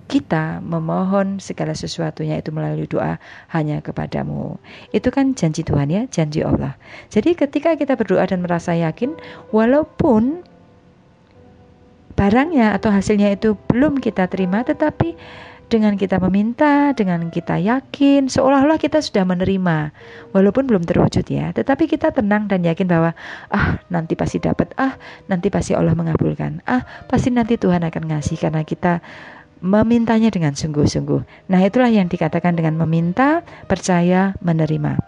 kita memohon segala sesuatunya itu melalui doa hanya kepadamu. Itu kan janji Tuhan ya, janji Allah. Jadi ketika kita berdoa dan merasa yakin, walaupun barangnya atau hasilnya itu belum kita terima, tetapi dengan kita meminta, dengan kita yakin, seolah-olah kita sudah menerima, walaupun belum terwujud ya. Tetapi kita tenang dan yakin bahwa ah nanti pasti dapat, ah nanti pasti Allah mengabulkan, ah pasti nanti Tuhan akan ngasih karena kita memintanya dengan sungguh-sungguh. Nah itulah yang dikatakan dengan meminta, percaya, menerima.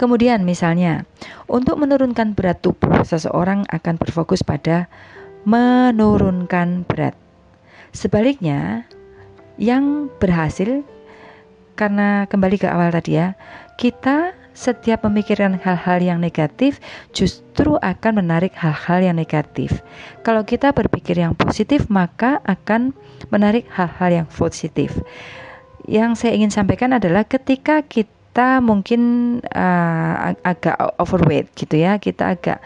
Kemudian misalnya, untuk menurunkan berat tubuh, seseorang akan berfokus pada menurunkan berat. Sebaliknya, yang berhasil karena kembali ke awal tadi ya, kita setiap memikirkan hal-hal yang negatif justru akan menarik hal-hal yang negatif. Kalau kita berpikir yang positif maka akan menarik hal-hal yang positif. Yang saya ingin sampaikan adalah ketika kita mungkin uh, ag agak overweight gitu ya, kita agak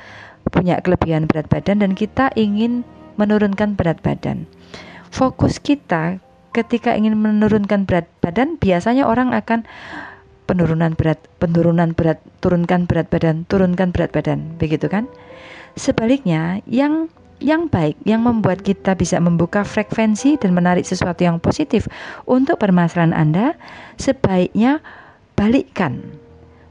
punya kelebihan berat badan dan kita ingin menurunkan berat badan. Fokus kita ketika ingin menurunkan berat badan biasanya orang akan penurunan berat, penurunan berat, turunkan berat badan, turunkan berat badan, begitu kan? Sebaliknya, yang yang baik yang membuat kita bisa membuka frekuensi dan menarik sesuatu yang positif untuk permasalahan Anda, sebaiknya balikkan.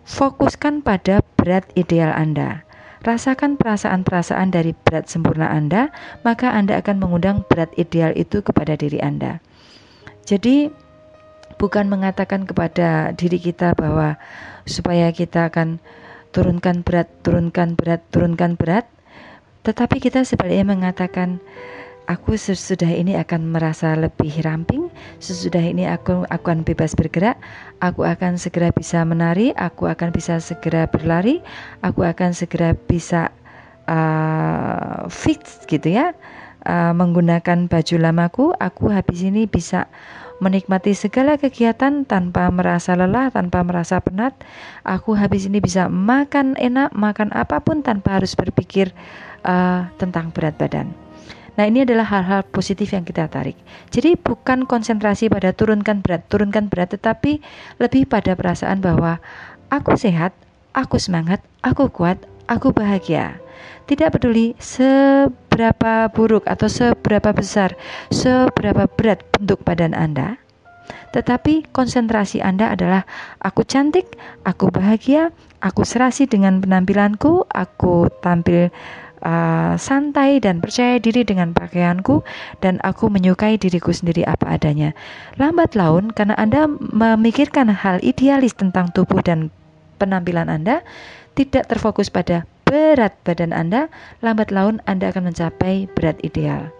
Fokuskan pada berat ideal Anda. Rasakan perasaan-perasaan dari berat sempurna Anda, maka Anda akan mengundang berat ideal itu kepada diri Anda. Jadi bukan mengatakan kepada diri kita bahwa supaya kita akan turunkan berat, turunkan berat, turunkan berat, tetapi kita sebaliknya mengatakan aku sesudah ini akan merasa lebih ramping, sesudah ini aku, akan bebas bergerak, aku akan segera bisa menari, aku akan bisa segera berlari, aku akan segera bisa uh, fit gitu ya uh, menggunakan baju lamaku, aku habis ini bisa menikmati segala kegiatan tanpa merasa lelah, tanpa merasa penat. Aku habis ini bisa makan enak, makan apa pun tanpa harus berpikir uh, tentang berat badan. Nah, ini adalah hal-hal positif yang kita tarik. Jadi, bukan konsentrasi pada turunkan berat, turunkan berat, tetapi lebih pada perasaan bahwa aku sehat, aku semangat, aku kuat, aku bahagia. Tidak peduli seberapa buruk atau seberapa besar, seberapa berat bentuk badan Anda, tetapi konsentrasi Anda adalah aku cantik, aku bahagia, aku serasi dengan penampilanku, aku tampil uh, santai dan percaya diri dengan pakaianku dan aku menyukai diriku sendiri apa adanya. Lambat laun karena Anda memikirkan hal idealis tentang tubuh dan penampilan Anda tidak terfokus pada berat badan Anda, lambat laun Anda akan mencapai berat ideal.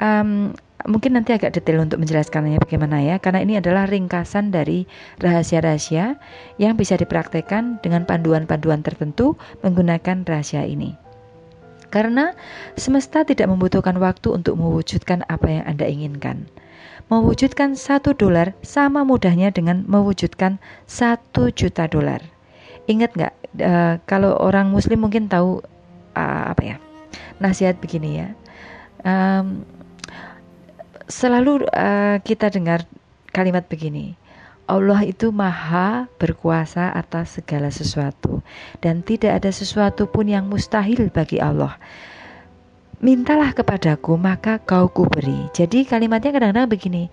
Um, mungkin nanti agak detail untuk menjelaskannya bagaimana ya, karena ini adalah ringkasan dari rahasia-rahasia yang bisa dipraktekkan dengan panduan-panduan tertentu menggunakan rahasia ini. Karena semesta tidak membutuhkan waktu untuk mewujudkan apa yang Anda inginkan. Mewujudkan satu dolar sama mudahnya dengan mewujudkan satu juta dolar. Ingat nggak uh, kalau orang Muslim mungkin tahu uh, apa ya nasihat begini ya. Um, selalu uh, kita dengar kalimat begini. Allah itu maha berkuasa atas segala sesuatu dan tidak ada sesuatu pun yang mustahil bagi Allah. Mintalah kepadaku maka kau kuberi. Jadi kalimatnya kadang-kadang begini.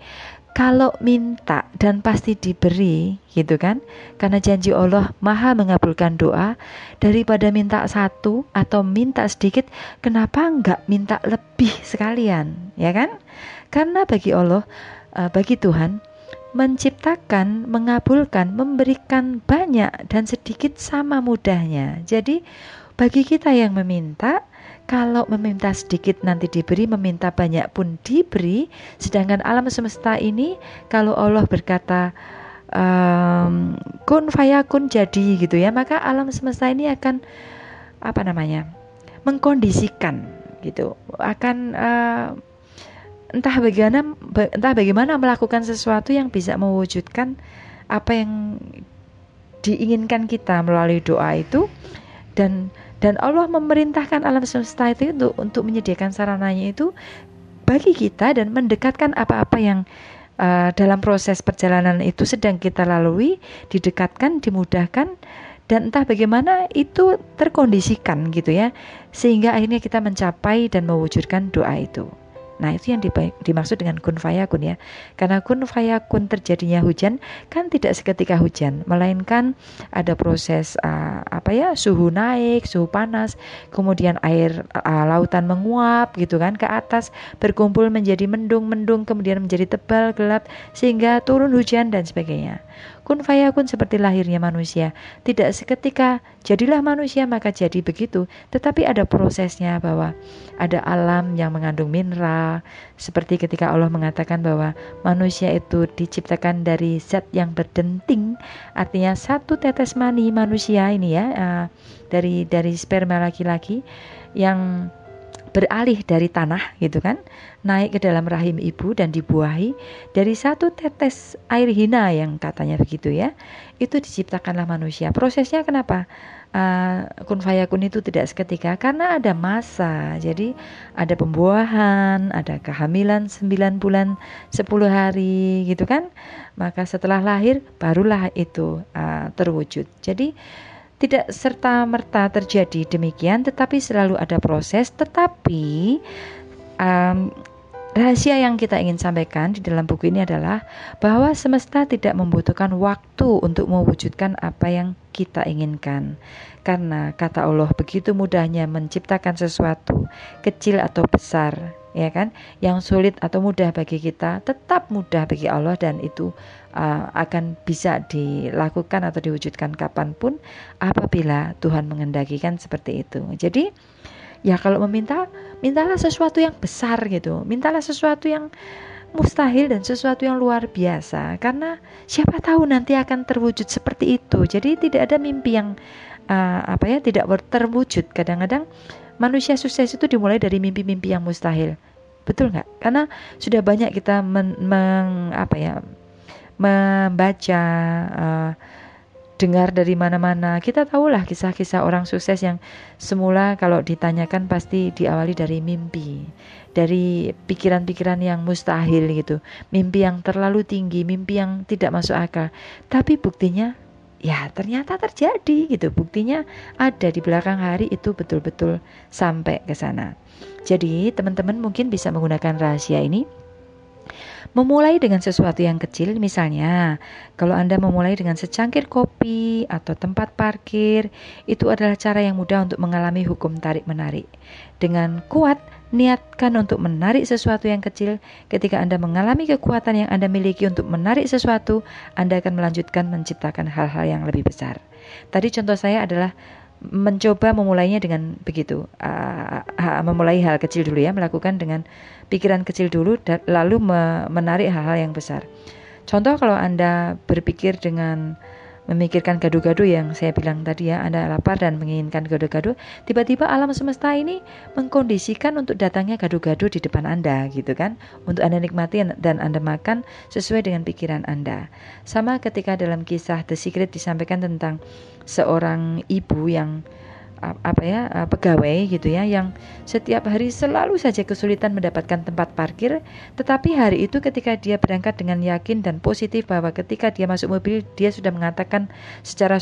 Kalau minta dan pasti diberi gitu kan karena janji Allah maha mengabulkan doa daripada minta satu atau minta sedikit kenapa enggak minta lebih sekalian ya kan karena bagi Allah uh, bagi Tuhan menciptakan, mengabulkan, memberikan banyak dan sedikit sama mudahnya. Jadi bagi kita yang meminta, kalau meminta sedikit nanti diberi, meminta banyak pun diberi. Sedangkan alam semesta ini, kalau Allah berkata um, kun fayakun jadi gitu ya, maka alam semesta ini akan apa namanya mengkondisikan gitu, akan uh, entah bagaimana entah bagaimana melakukan sesuatu yang bisa mewujudkan apa yang diinginkan kita melalui doa itu dan dan Allah memerintahkan alam semesta itu untuk untuk menyediakan sarananya itu bagi kita dan mendekatkan apa-apa yang uh, dalam proses perjalanan itu sedang kita lalui didekatkan dimudahkan dan entah bagaimana itu terkondisikan gitu ya sehingga akhirnya kita mencapai dan mewujudkan doa itu. Nah, itu yang dimaksud dengan kun fayakun ya. Karena kun fayakun terjadinya hujan kan tidak seketika hujan, melainkan ada proses uh, apa ya, suhu naik, suhu panas, kemudian air uh, lautan menguap gitu kan ke atas, berkumpul menjadi mendung-mendung, kemudian menjadi tebal, gelap sehingga turun hujan dan sebagainya. Kun fayakun seperti lahirnya manusia. Tidak seketika jadilah manusia maka jadi begitu, tetapi ada prosesnya bahwa ada alam yang mengandung mineral, seperti ketika Allah mengatakan bahwa manusia itu diciptakan dari zat yang berdenting, artinya satu tetes mani manusia ini ya uh, dari dari sperma laki-laki yang beralih dari tanah gitu kan naik ke dalam rahim ibu dan dibuahi dari satu tetes air hina yang katanya begitu ya itu diciptakanlah manusia. Prosesnya kenapa? Uh, kun fayakun itu tidak seketika karena ada masa. Jadi ada pembuahan ada kehamilan 9 bulan 10 hari gitu kan? Maka setelah lahir barulah itu uh, terwujud. Jadi tidak serta-merta terjadi demikian, tetapi selalu ada proses. Tetapi um, rahasia yang kita ingin sampaikan di dalam buku ini adalah bahwa semesta tidak membutuhkan waktu untuk mewujudkan apa yang kita inginkan. Karena kata Allah begitu mudahnya menciptakan sesuatu, kecil atau besar, ya kan? Yang sulit atau mudah bagi kita tetap mudah bagi Allah dan itu uh, akan bisa dilakukan atau diwujudkan kapan pun apabila Tuhan mengendakikan seperti itu. Jadi ya kalau meminta, mintalah sesuatu yang besar gitu, mintalah sesuatu yang mustahil dan sesuatu yang luar biasa karena siapa tahu nanti akan terwujud seperti itu. Jadi tidak ada mimpi yang uh, apa ya tidak terwujud. Kadang-kadang manusia sukses itu dimulai dari mimpi-mimpi yang mustahil. Betul nggak? Karena sudah banyak kita men, meng, apa ya membaca, uh, dengar dari mana-mana. Kita tahulah kisah-kisah orang sukses yang semula kalau ditanyakan pasti diawali dari mimpi, dari pikiran-pikiran yang mustahil gitu, mimpi yang terlalu tinggi, mimpi yang tidak masuk akal. Tapi buktinya ya ternyata terjadi gitu. Buktinya ada di belakang hari itu betul-betul sampai ke sana. Jadi teman-teman mungkin bisa menggunakan rahasia ini Memulai dengan sesuatu yang kecil, misalnya, kalau Anda memulai dengan secangkir kopi atau tempat parkir, itu adalah cara yang mudah untuk mengalami hukum tarik-menarik. Dengan kuat, niatkan untuk menarik sesuatu yang kecil. Ketika Anda mengalami kekuatan yang Anda miliki untuk menarik sesuatu, Anda akan melanjutkan menciptakan hal-hal yang lebih besar. Tadi contoh saya adalah mencoba memulainya dengan begitu. Uh, memulai hal kecil dulu ya melakukan dengan pikiran kecil dulu dan lalu me menarik hal-hal yang besar. Contoh kalau anda berpikir dengan memikirkan gado-gado yang saya bilang tadi ya Anda lapar dan menginginkan gado-gado tiba-tiba alam semesta ini mengkondisikan untuk datangnya gado-gado di depan Anda gitu kan? Untuk Anda nikmati dan Anda makan sesuai dengan pikiran Anda. Sama ketika dalam kisah The Secret disampaikan tentang seorang ibu yang apa ya pegawai gitu ya yang setiap hari selalu saja kesulitan mendapatkan tempat parkir tetapi hari itu ketika dia berangkat dengan yakin dan positif bahwa ketika dia masuk mobil dia sudah mengatakan secara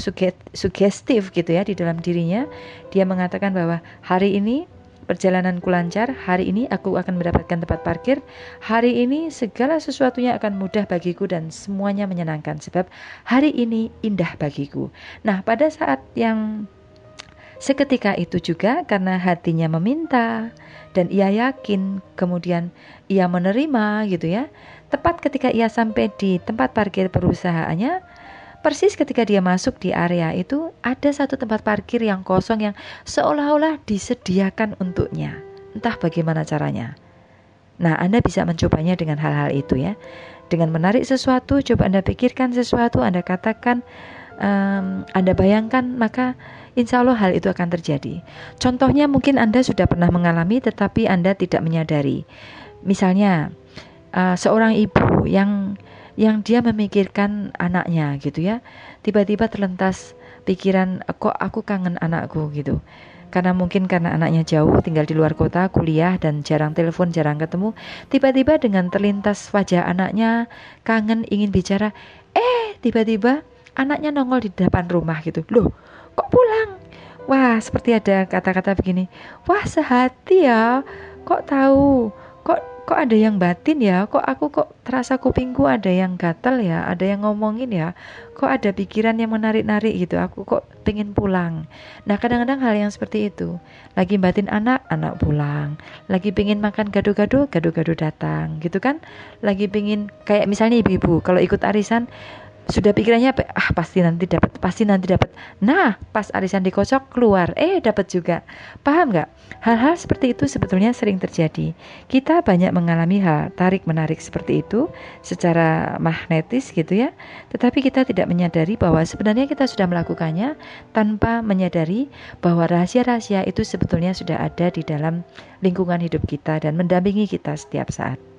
sugestif gitu ya di dalam dirinya dia mengatakan bahwa hari ini perjalananku lancar, hari ini aku akan mendapatkan tempat parkir, hari ini segala sesuatunya akan mudah bagiku dan semuanya menyenangkan sebab hari ini indah bagiku. Nah, pada saat yang seketika itu juga karena hatinya meminta dan ia yakin kemudian ia menerima gitu ya. Tepat ketika ia sampai di tempat parkir perusahaannya, Persis ketika dia masuk di area itu, ada satu tempat parkir yang kosong yang seolah-olah disediakan untuknya. Entah bagaimana caranya. Nah, Anda bisa mencobanya dengan hal-hal itu ya. Dengan menarik sesuatu, coba Anda pikirkan sesuatu, Anda katakan, um, Anda bayangkan, maka insya Allah hal itu akan terjadi. Contohnya mungkin Anda sudah pernah mengalami tetapi Anda tidak menyadari. Misalnya, uh, seorang ibu yang yang dia memikirkan anaknya gitu ya. Tiba-tiba terlintas pikiran kok aku kangen anakku gitu. Karena mungkin karena anaknya jauh, tinggal di luar kota, kuliah dan jarang telepon, jarang ketemu. Tiba-tiba dengan terlintas wajah anaknya, kangen ingin bicara, eh tiba-tiba anaknya nongol di depan rumah gitu. Loh, kok pulang? Wah, seperti ada kata-kata begini. Wah, sehati ya. Kok tahu? Kok ada yang batin ya? Kok aku kok terasa kupingku ada yang gatal ya? Ada yang ngomongin ya? Kok ada pikiran yang menarik-narik gitu? Aku kok pengen pulang. Nah kadang-kadang hal yang seperti itu. Lagi batin anak anak pulang. Lagi pengen makan gado-gado gado-gado datang. Gitu kan? Lagi pengen kayak misalnya ibu-ibu kalau ikut arisan sudah pikirannya ah pasti nanti dapat pasti nanti dapat. Nah pas arisan dikocok keluar. Eh dapat juga. Paham nggak? Hal-hal seperti itu sebetulnya sering terjadi. Kita banyak mengalami hal tarik menarik seperti itu secara magnetis gitu ya. Tetapi kita tidak menyadari bahwa sebenarnya kita sudah melakukannya tanpa menyadari bahwa rahasia-rahasia itu sebetulnya sudah ada di dalam lingkungan hidup kita dan mendampingi kita setiap saat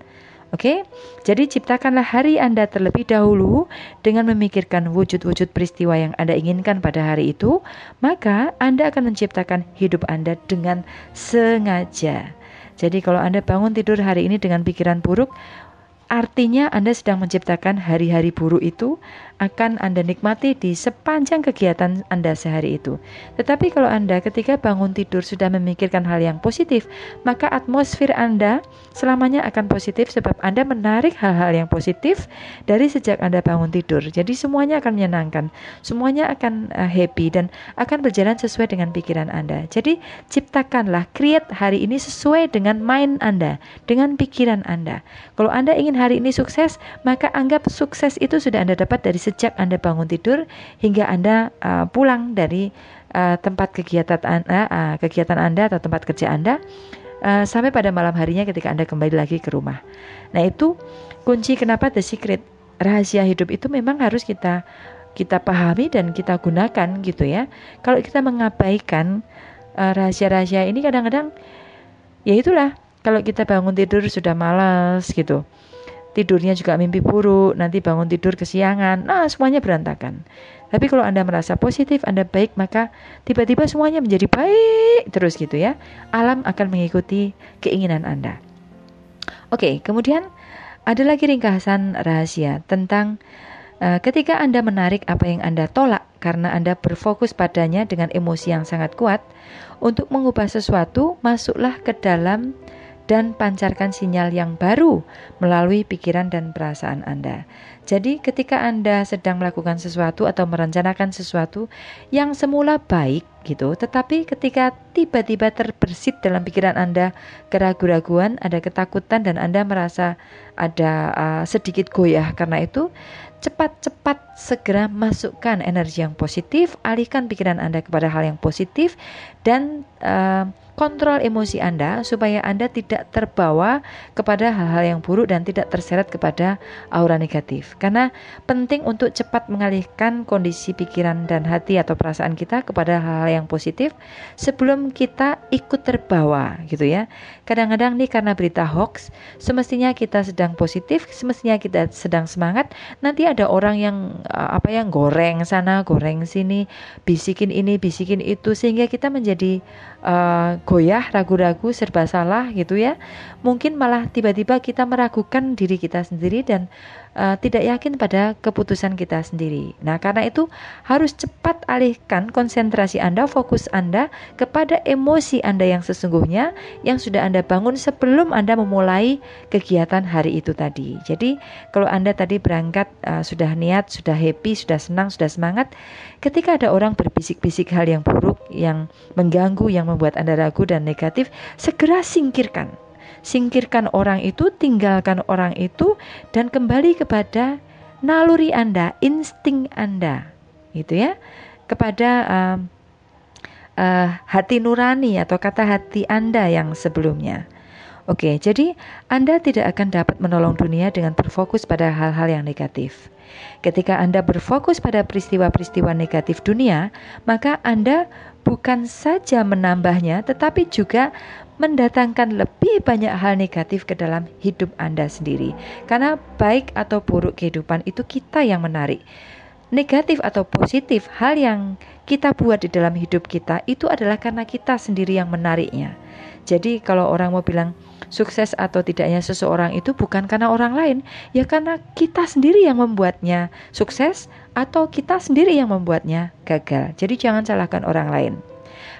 Oke, jadi ciptakanlah hari Anda terlebih dahulu dengan memikirkan wujud-wujud peristiwa yang Anda inginkan pada hari itu, maka Anda akan menciptakan hidup Anda dengan sengaja. Jadi kalau Anda bangun tidur hari ini dengan pikiran buruk, artinya Anda sedang menciptakan hari-hari buruk itu akan Anda nikmati di sepanjang kegiatan Anda sehari itu. Tetapi kalau Anda ketika bangun tidur sudah memikirkan hal yang positif, maka atmosfer Anda selamanya akan positif sebab Anda menarik hal-hal yang positif dari sejak Anda bangun tidur. Jadi semuanya akan menyenangkan, semuanya akan uh, happy dan akan berjalan sesuai dengan pikiran Anda. Jadi ciptakanlah, create hari ini sesuai dengan mind Anda, dengan pikiran Anda. Kalau Anda ingin hari ini sukses, maka anggap sukses itu sudah Anda dapat dari sejak Anda bangun tidur hingga Anda uh, pulang dari uh, tempat kegiatan Anda, uh, kegiatan Anda atau tempat kerja Anda uh, sampai pada malam harinya ketika Anda kembali lagi ke rumah. Nah, itu kunci kenapa the secret rahasia hidup itu memang harus kita kita pahami dan kita gunakan gitu ya. Kalau kita mengabaikan rahasia-rahasia ini kadang-kadang ya itulah kalau kita bangun tidur sudah malas gitu tidurnya juga mimpi buruk, nanti bangun tidur kesiangan, nah semuanya berantakan. Tapi kalau Anda merasa positif, Anda baik, maka tiba-tiba semuanya menjadi baik terus gitu ya. Alam akan mengikuti keinginan Anda. Oke, kemudian ada lagi ringkasan rahasia tentang uh, ketika Anda menarik apa yang Anda tolak karena Anda berfokus padanya dengan emosi yang sangat kuat untuk mengubah sesuatu, masuklah ke dalam dan pancarkan sinyal yang baru melalui pikiran dan perasaan Anda. Jadi, ketika Anda sedang melakukan sesuatu atau merencanakan sesuatu yang semula baik, gitu, tetapi ketika tiba-tiba terbersit dalam pikiran Anda keraguan-raguan, ada ketakutan, dan Anda merasa ada uh, sedikit goyah karena itu, cepat-cepat segera masukkan energi yang positif, alihkan pikiran Anda kepada hal yang positif, dan uh, kontrol emosi Anda supaya Anda tidak terbawa kepada hal-hal yang buruk dan tidak terseret kepada aura negatif. Karena penting untuk cepat mengalihkan kondisi pikiran dan hati atau perasaan kita kepada hal-hal yang positif sebelum kita ikut terbawa gitu ya. Kadang-kadang nih karena berita hoax, semestinya kita sedang positif, semestinya kita sedang semangat, nanti ada orang yang eh, apa yang goreng sana, goreng sini, bisikin ini, bisikin itu sehingga kita menjadi uh, goyah, ragu-ragu, serba salah gitu ya. Mungkin malah tiba-tiba kita meragukan diri kita sendiri dan uh, tidak yakin pada keputusan kita sendiri. Nah, karena itu harus cepat alihkan konsentrasi Anda, fokus Anda kepada emosi Anda yang sesungguhnya yang sudah Anda bangun sebelum Anda memulai kegiatan hari itu tadi. Jadi, kalau Anda tadi berangkat uh, sudah niat, sudah happy, sudah senang, sudah semangat, ketika ada orang berbisik-bisik hal yang buruk, yang mengganggu, yang membuat Anda ragu dan negatif, segera singkirkan singkirkan orang itu, tinggalkan orang itu, dan kembali kepada naluri Anda, insting Anda, gitu ya, kepada uh, uh, hati nurani atau kata hati Anda yang sebelumnya. Oke, jadi Anda tidak akan dapat menolong dunia dengan berfokus pada hal-hal yang negatif. Ketika Anda berfokus pada peristiwa-peristiwa negatif dunia, maka Anda bukan saja menambahnya, tetapi juga mendatangkan lebih banyak hal negatif ke dalam hidup Anda sendiri. Karena baik atau buruk kehidupan itu kita yang menarik. Negatif atau positif, hal yang kita buat di dalam hidup kita itu adalah karena kita sendiri yang menariknya. Jadi kalau orang mau bilang sukses atau tidaknya seseorang itu bukan karena orang lain, ya karena kita sendiri yang membuatnya sukses atau kita sendiri yang membuatnya gagal. Jadi jangan salahkan orang lain.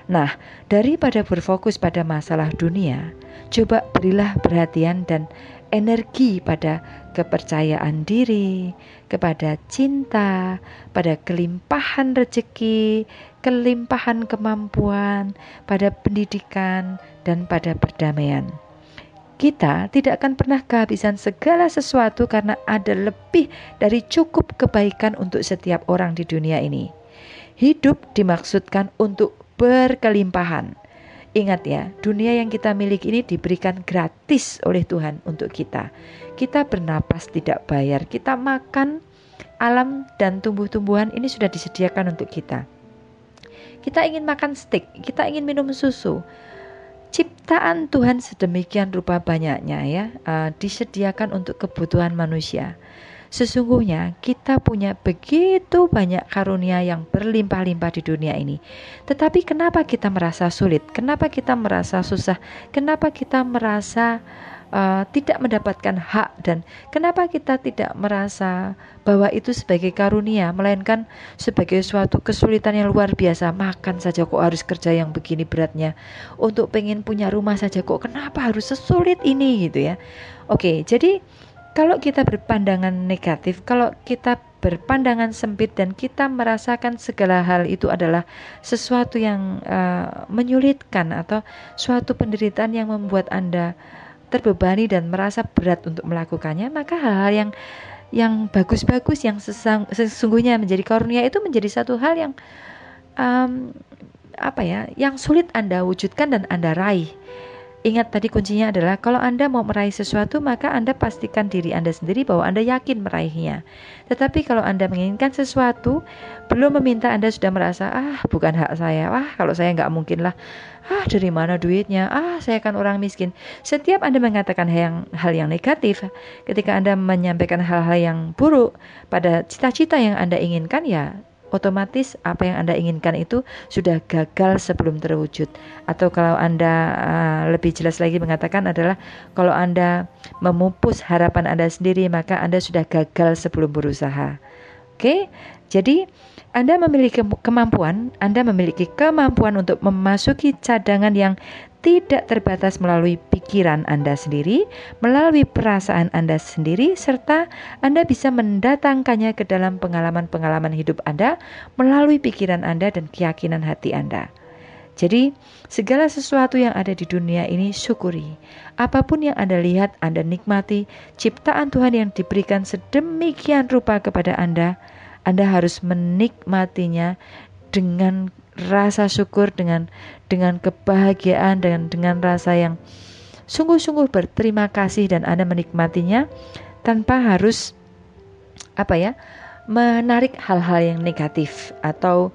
Nah, daripada berfokus pada masalah dunia, coba berilah perhatian dan energi pada kepercayaan diri, kepada cinta, pada kelimpahan rezeki, kelimpahan kemampuan, pada pendidikan, dan pada perdamaian. Kita tidak akan pernah kehabisan segala sesuatu karena ada lebih dari cukup kebaikan untuk setiap orang di dunia ini. Hidup dimaksudkan untuk berkelimpahan. Ingat ya, dunia yang kita miliki ini diberikan gratis oleh Tuhan untuk kita. Kita bernapas tidak bayar, kita makan alam dan tumbuh-tumbuhan ini sudah disediakan untuk kita. Kita ingin makan steak, kita ingin minum susu. Ciptaan Tuhan sedemikian rupa banyaknya ya, uh, disediakan untuk kebutuhan manusia. Sesungguhnya kita punya begitu banyak karunia yang berlimpah-limpah di dunia ini. Tetapi kenapa kita merasa sulit? Kenapa kita merasa susah? Kenapa kita merasa uh, tidak mendapatkan hak dan kenapa kita tidak merasa bahwa itu sebagai karunia melainkan sebagai suatu kesulitan yang luar biasa makan saja kok harus kerja yang begini beratnya untuk pengen punya rumah saja kok kenapa harus sesulit ini gitu ya oke jadi kalau kita berpandangan negatif, kalau kita berpandangan sempit dan kita merasakan segala hal itu adalah sesuatu yang uh, menyulitkan atau suatu penderitaan yang membuat Anda terbebani dan merasa berat untuk melakukannya, maka hal-hal yang yang bagus-bagus yang sesungguhnya menjadi karunia itu menjadi satu hal yang um, apa ya, yang sulit Anda wujudkan dan Anda raih. Ingat tadi kuncinya adalah kalau Anda mau meraih sesuatu maka Anda pastikan diri Anda sendiri bahwa Anda yakin meraihnya. Tetapi kalau Anda menginginkan sesuatu belum meminta Anda sudah merasa ah bukan hak saya, ah kalau saya nggak mungkin lah, ah dari mana duitnya, ah saya kan orang miskin. Setiap Anda mengatakan hal yang, hal yang negatif, ketika Anda menyampaikan hal-hal yang buruk pada cita-cita yang Anda inginkan ya otomatis apa yang Anda inginkan itu sudah gagal sebelum terwujud. Atau kalau Anda uh, lebih jelas lagi mengatakan adalah kalau Anda memupus harapan Anda sendiri maka Anda sudah gagal sebelum berusaha. Oke, jadi Anda memiliki kemampuan, Anda memiliki kemampuan untuk memasuki cadangan yang tidak terbatas melalui pikiran Anda sendiri, melalui perasaan Anda sendiri, serta Anda bisa mendatangkannya ke dalam pengalaman-pengalaman hidup Anda melalui pikiran Anda dan keyakinan hati Anda. Jadi, segala sesuatu yang ada di dunia ini syukuri. Apa pun yang Anda lihat, Anda nikmati. Ciptaan Tuhan yang diberikan sedemikian rupa kepada Anda, Anda harus menikmatinya dengan rasa syukur dengan dengan kebahagiaan dan dengan rasa yang sungguh-sungguh berterima kasih dan Anda menikmatinya tanpa harus apa ya menarik hal-hal yang negatif atau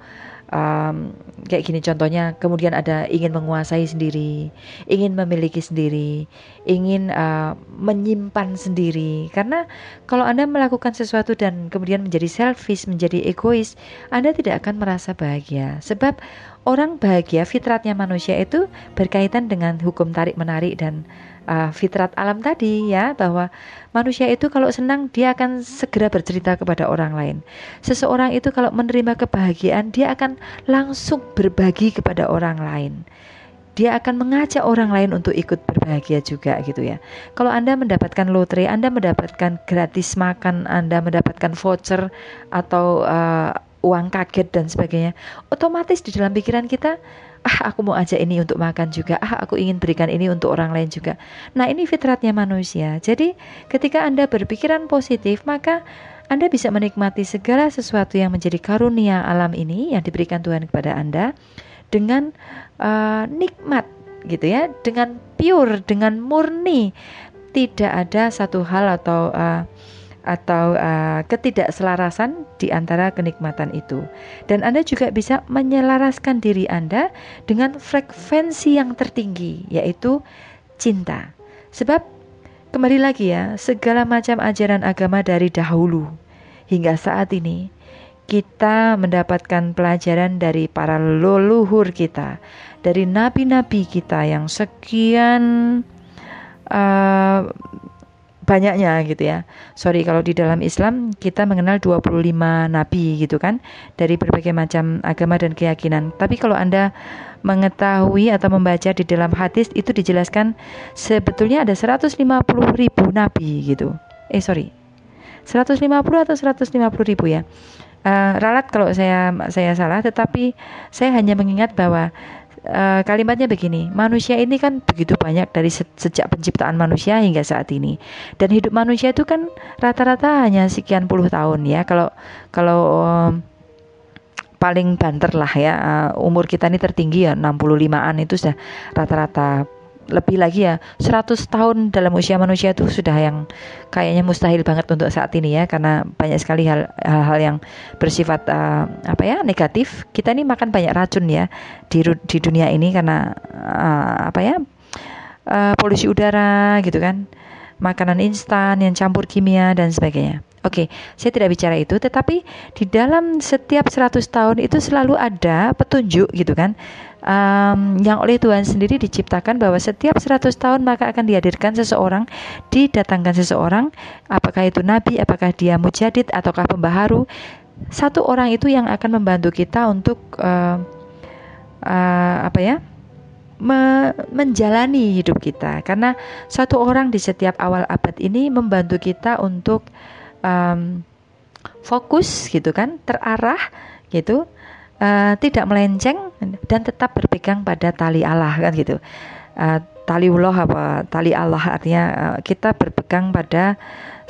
um, kayak gini contohnya kemudian ada ingin menguasai sendiri ingin memiliki sendiri ingin uh, menyimpan sendiri. Karena kalau anda melakukan sesuatu dan kemudian menjadi selfish menjadi egois anda tidak akan merasa bahagia. Sebab orang bahagia fitratnya manusia itu berkaitan dengan hukum tarik menarik dan uh, fitrat alam tadi ya bahwa manusia itu kalau senang dia akan segera bercerita kepada orang lain. Seseorang itu kalau menerima kebahagiaan dia akan langsung berbagi kepada orang lain. Dia akan mengajak orang lain untuk ikut berbahagia juga gitu ya. Kalau Anda mendapatkan lotre, Anda mendapatkan gratis makan, Anda mendapatkan voucher atau uh, uang kaget dan sebagainya, otomatis di dalam pikiran kita ah aku mau ajak ini untuk makan juga, ah aku ingin berikan ini untuk orang lain juga. Nah ini fitratnya manusia. Jadi ketika Anda berpikiran positif, maka Anda bisa menikmati segala sesuatu yang menjadi karunia alam ini yang diberikan Tuhan kepada Anda dengan uh, nikmat gitu ya, dengan pure, dengan murni. Tidak ada satu hal atau uh, atau uh, ketidakselarasan di antara kenikmatan itu. Dan Anda juga bisa menyelaraskan diri Anda dengan frekuensi yang tertinggi, yaitu cinta. Sebab kembali lagi ya, segala macam ajaran agama dari dahulu hingga saat ini kita mendapatkan pelajaran dari para leluhur kita, dari nabi-nabi kita yang sekian uh, banyaknya gitu ya. Sorry kalau di dalam Islam kita mengenal 25 nabi gitu kan dari berbagai macam agama dan keyakinan. Tapi kalau Anda mengetahui atau membaca di dalam hadis itu dijelaskan sebetulnya ada 150 ribu nabi gitu. Eh sorry 150 atau 150 ribu ya. Uh, ralat kalau saya saya salah, tetapi saya hanya mengingat bahwa uh, kalimatnya begini, manusia ini kan begitu banyak dari se sejak penciptaan manusia hingga saat ini. Dan hidup manusia itu kan rata-rata hanya sekian puluh tahun ya. Kalau kalau um, paling banter lah ya, uh, umur kita ini tertinggi ya 65-an itu sudah rata-rata lebih lagi ya 100 tahun dalam usia manusia itu sudah yang kayaknya mustahil banget untuk saat ini ya karena banyak sekali hal-hal yang bersifat uh, apa ya negatif. Kita ini makan banyak racun ya di di dunia ini karena uh, apa ya uh, polusi udara gitu kan makanan instan yang campur kimia dan sebagainya. Oke, saya tidak bicara itu, tetapi di dalam setiap 100 tahun itu selalu ada petunjuk gitu kan um, yang oleh Tuhan sendiri diciptakan bahwa setiap 100 tahun maka akan dihadirkan seseorang, didatangkan seseorang, apakah itu nabi, apakah dia mujadid ataukah pembaharu, satu orang itu yang akan membantu kita untuk uh, uh, apa ya? Me menjalani hidup kita. Karena satu orang di setiap awal abad ini membantu kita untuk um, fokus gitu kan terarah gitu uh, tidak melenceng dan tetap berpegang pada tali Allah kan gitu. Uh, tali Allah apa tali Allah artinya uh, kita berpegang pada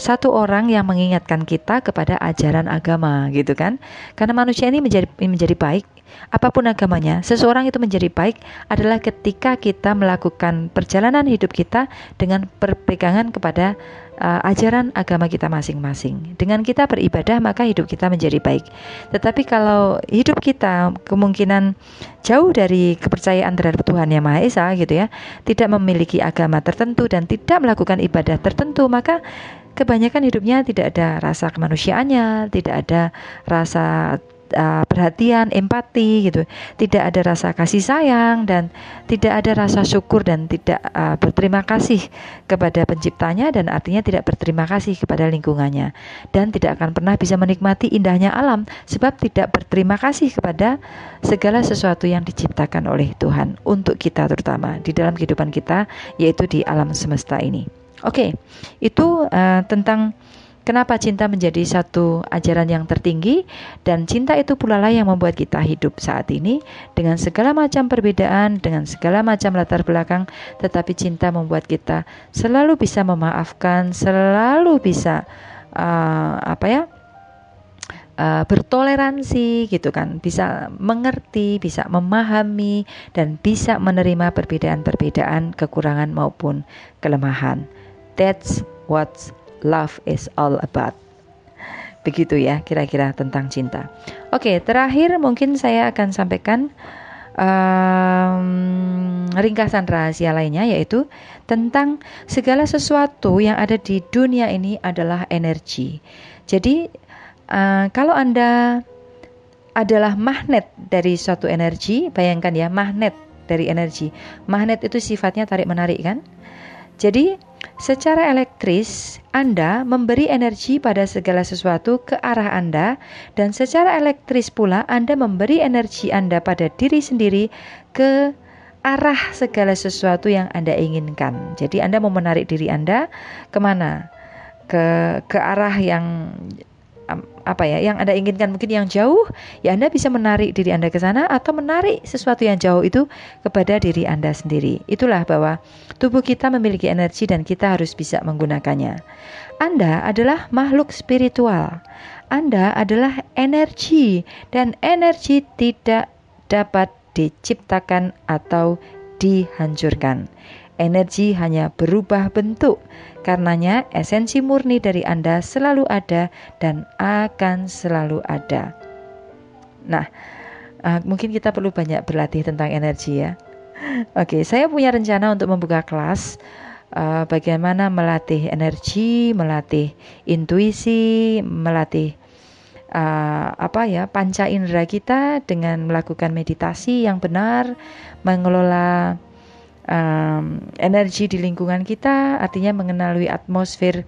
satu orang yang mengingatkan kita kepada ajaran agama gitu kan karena manusia ini menjadi menjadi baik apa pun agamanya seseorang itu menjadi baik adalah ketika kita melakukan perjalanan hidup kita dengan berpegangan kepada uh, ajaran agama kita masing-masing. Dengan kita beribadah, maka hidup kita menjadi baik. Tetapi kalau hidup kita kemungkinan jauh dari kepercayaan terhadap Tuhan Yang Maha Esa, gitu ya, tidak memiliki agama tertentu dan tidak melakukan ibadah tertentu, maka kebanyakan hidupnya tidak ada rasa kemanusiaannya, tidak ada rasa uh, perhatian, empati gitu. Tidak ada rasa kasih sayang dan tidak ada rasa syukur dan tidak uh, berterima kasih kepada penciptanya dan artinya tidak berterima kasih kepada lingkungannya dan tidak akan pernah bisa menikmati indahnya alam sebab tidak berterima kasih kepada segala sesuatu yang diciptakan oleh Tuhan untuk kita terutama di dalam kehidupan kita yaitu di alam semesta ini. Oke, okay, itu uh, tentang Kenapa cinta menjadi satu ajaran yang tertinggi dan cinta itu pula lah yang membuat kita hidup saat ini dengan segala macam perbedaan, dengan segala macam latar belakang, tetapi cinta membuat kita selalu bisa memaafkan, selalu bisa uh, apa ya? Uh, bertoleransi gitu kan, bisa mengerti, bisa memahami dan bisa menerima perbedaan-perbedaan, kekurangan maupun kelemahan. That's what's love is all about. Begitu ya kira-kira tentang cinta. Oke, terakhir mungkin saya akan sampaikan um, ringkasan rahasia lainnya yaitu tentang segala sesuatu yang ada di dunia ini adalah energi. Jadi uh, kalau Anda adalah magnet dari suatu energi, bayangkan ya magnet dari energi. Magnet itu sifatnya tarik menarik kan? Jadi, secara elektris Anda memberi energi pada segala sesuatu ke arah Anda dan secara elektris pula Anda memberi energi Anda pada diri sendiri ke arah segala sesuatu yang Anda inginkan. Jadi Anda mau menarik diri Anda ke mana? Ke ke arah yang apa ya yang Anda inginkan mungkin yang jauh ya Anda bisa menarik diri Anda ke sana atau menarik sesuatu yang jauh itu kepada diri Anda sendiri. Itulah bahwa tubuh kita memiliki energi dan kita harus bisa menggunakannya. Anda adalah makhluk spiritual. Anda adalah energi dan energi tidak dapat diciptakan atau dihancurkan. Energi hanya berubah bentuk Karenanya, esensi murni dari Anda selalu ada dan akan selalu ada. Nah, uh, mungkin kita perlu banyak berlatih tentang energi ya. Oke, okay, saya punya rencana untuk membuka kelas uh, bagaimana melatih energi, melatih intuisi, melatih uh, apa ya panca indera kita dengan melakukan meditasi yang benar, mengelola um, energi di lingkungan kita, artinya mengenali atmosfer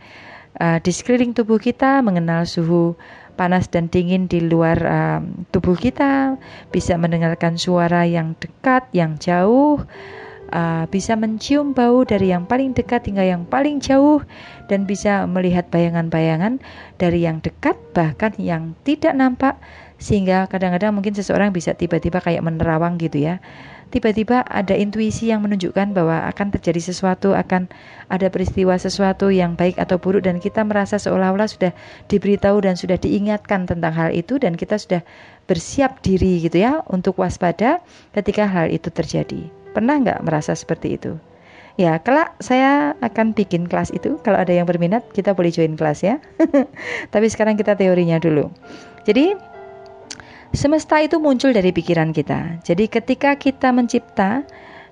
uh, di sekeliling tubuh kita, mengenal suhu panas dan dingin di luar um, tubuh kita, bisa mendengarkan suara yang dekat, yang jauh, uh, bisa mencium bau dari yang paling dekat hingga yang paling jauh, dan bisa melihat bayangan-bayangan dari yang dekat bahkan yang tidak nampak, sehingga kadang-kadang mungkin seseorang bisa tiba-tiba kayak menerawang gitu ya tiba-tiba ada intuisi yang menunjukkan bahwa akan terjadi sesuatu, akan ada peristiwa sesuatu yang baik atau buruk dan kita merasa seolah-olah sudah diberitahu dan sudah diingatkan tentang hal itu dan kita sudah bersiap diri gitu ya untuk waspada ketika hal itu terjadi. Pernah nggak merasa seperti itu? Ya, kelak saya akan bikin kelas itu. Kalau ada yang berminat, kita boleh join kelas ya. Tapi sekarang kita teorinya dulu. Jadi, Semesta itu muncul dari pikiran kita. Jadi ketika kita mencipta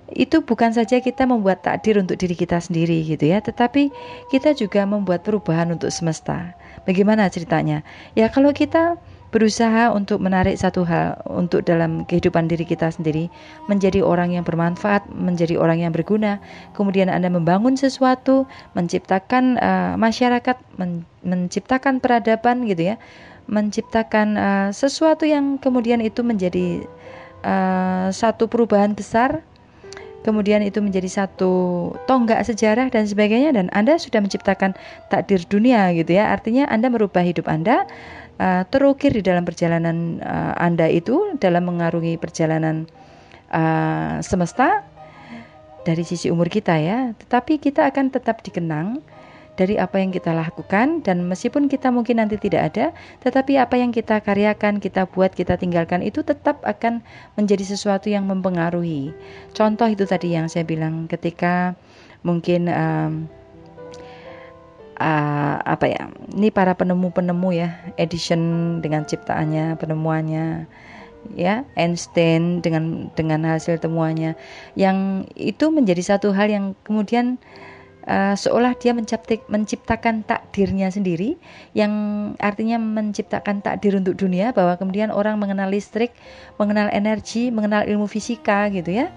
itu bukan saja kita membuat takdir untuk diri kita sendiri gitu ya, tetapi kita juga membuat perubahan untuk semesta. Bagaimana ceritanya? Ya kalau kita berusaha untuk menarik satu hal untuk dalam kehidupan diri kita sendiri menjadi orang yang bermanfaat, menjadi orang yang berguna. Kemudian Anda membangun sesuatu, menciptakan uh, masyarakat, men menciptakan peradaban gitu ya menciptakan uh, sesuatu yang kemudian itu menjadi uh, satu perubahan besar kemudian itu menjadi satu tonggak sejarah dan sebagainya dan Anda sudah menciptakan takdir dunia gitu ya. Artinya Anda merubah hidup Anda uh, terukir di dalam perjalanan uh, Anda itu dalam mengarungi perjalanan uh, semesta dari sisi umur kita ya. Tetapi kita akan tetap dikenang dari apa yang kita lakukan dan meskipun kita mungkin nanti tidak ada tetapi apa yang kita karyakan kita buat kita tinggalkan itu tetap akan menjadi sesuatu yang mempengaruhi. Contoh itu tadi yang saya bilang ketika mungkin um, uh, apa ya ini para penemu-penemu ya Edison dengan ciptaannya penemuannya ya Einstein dengan dengan hasil temuannya yang itu menjadi satu hal yang kemudian uh, seolah dia menciptakan takdirnya sendiri yang artinya menciptakan takdir untuk dunia bahwa kemudian orang mengenal listrik, mengenal energi, mengenal ilmu fisika gitu ya.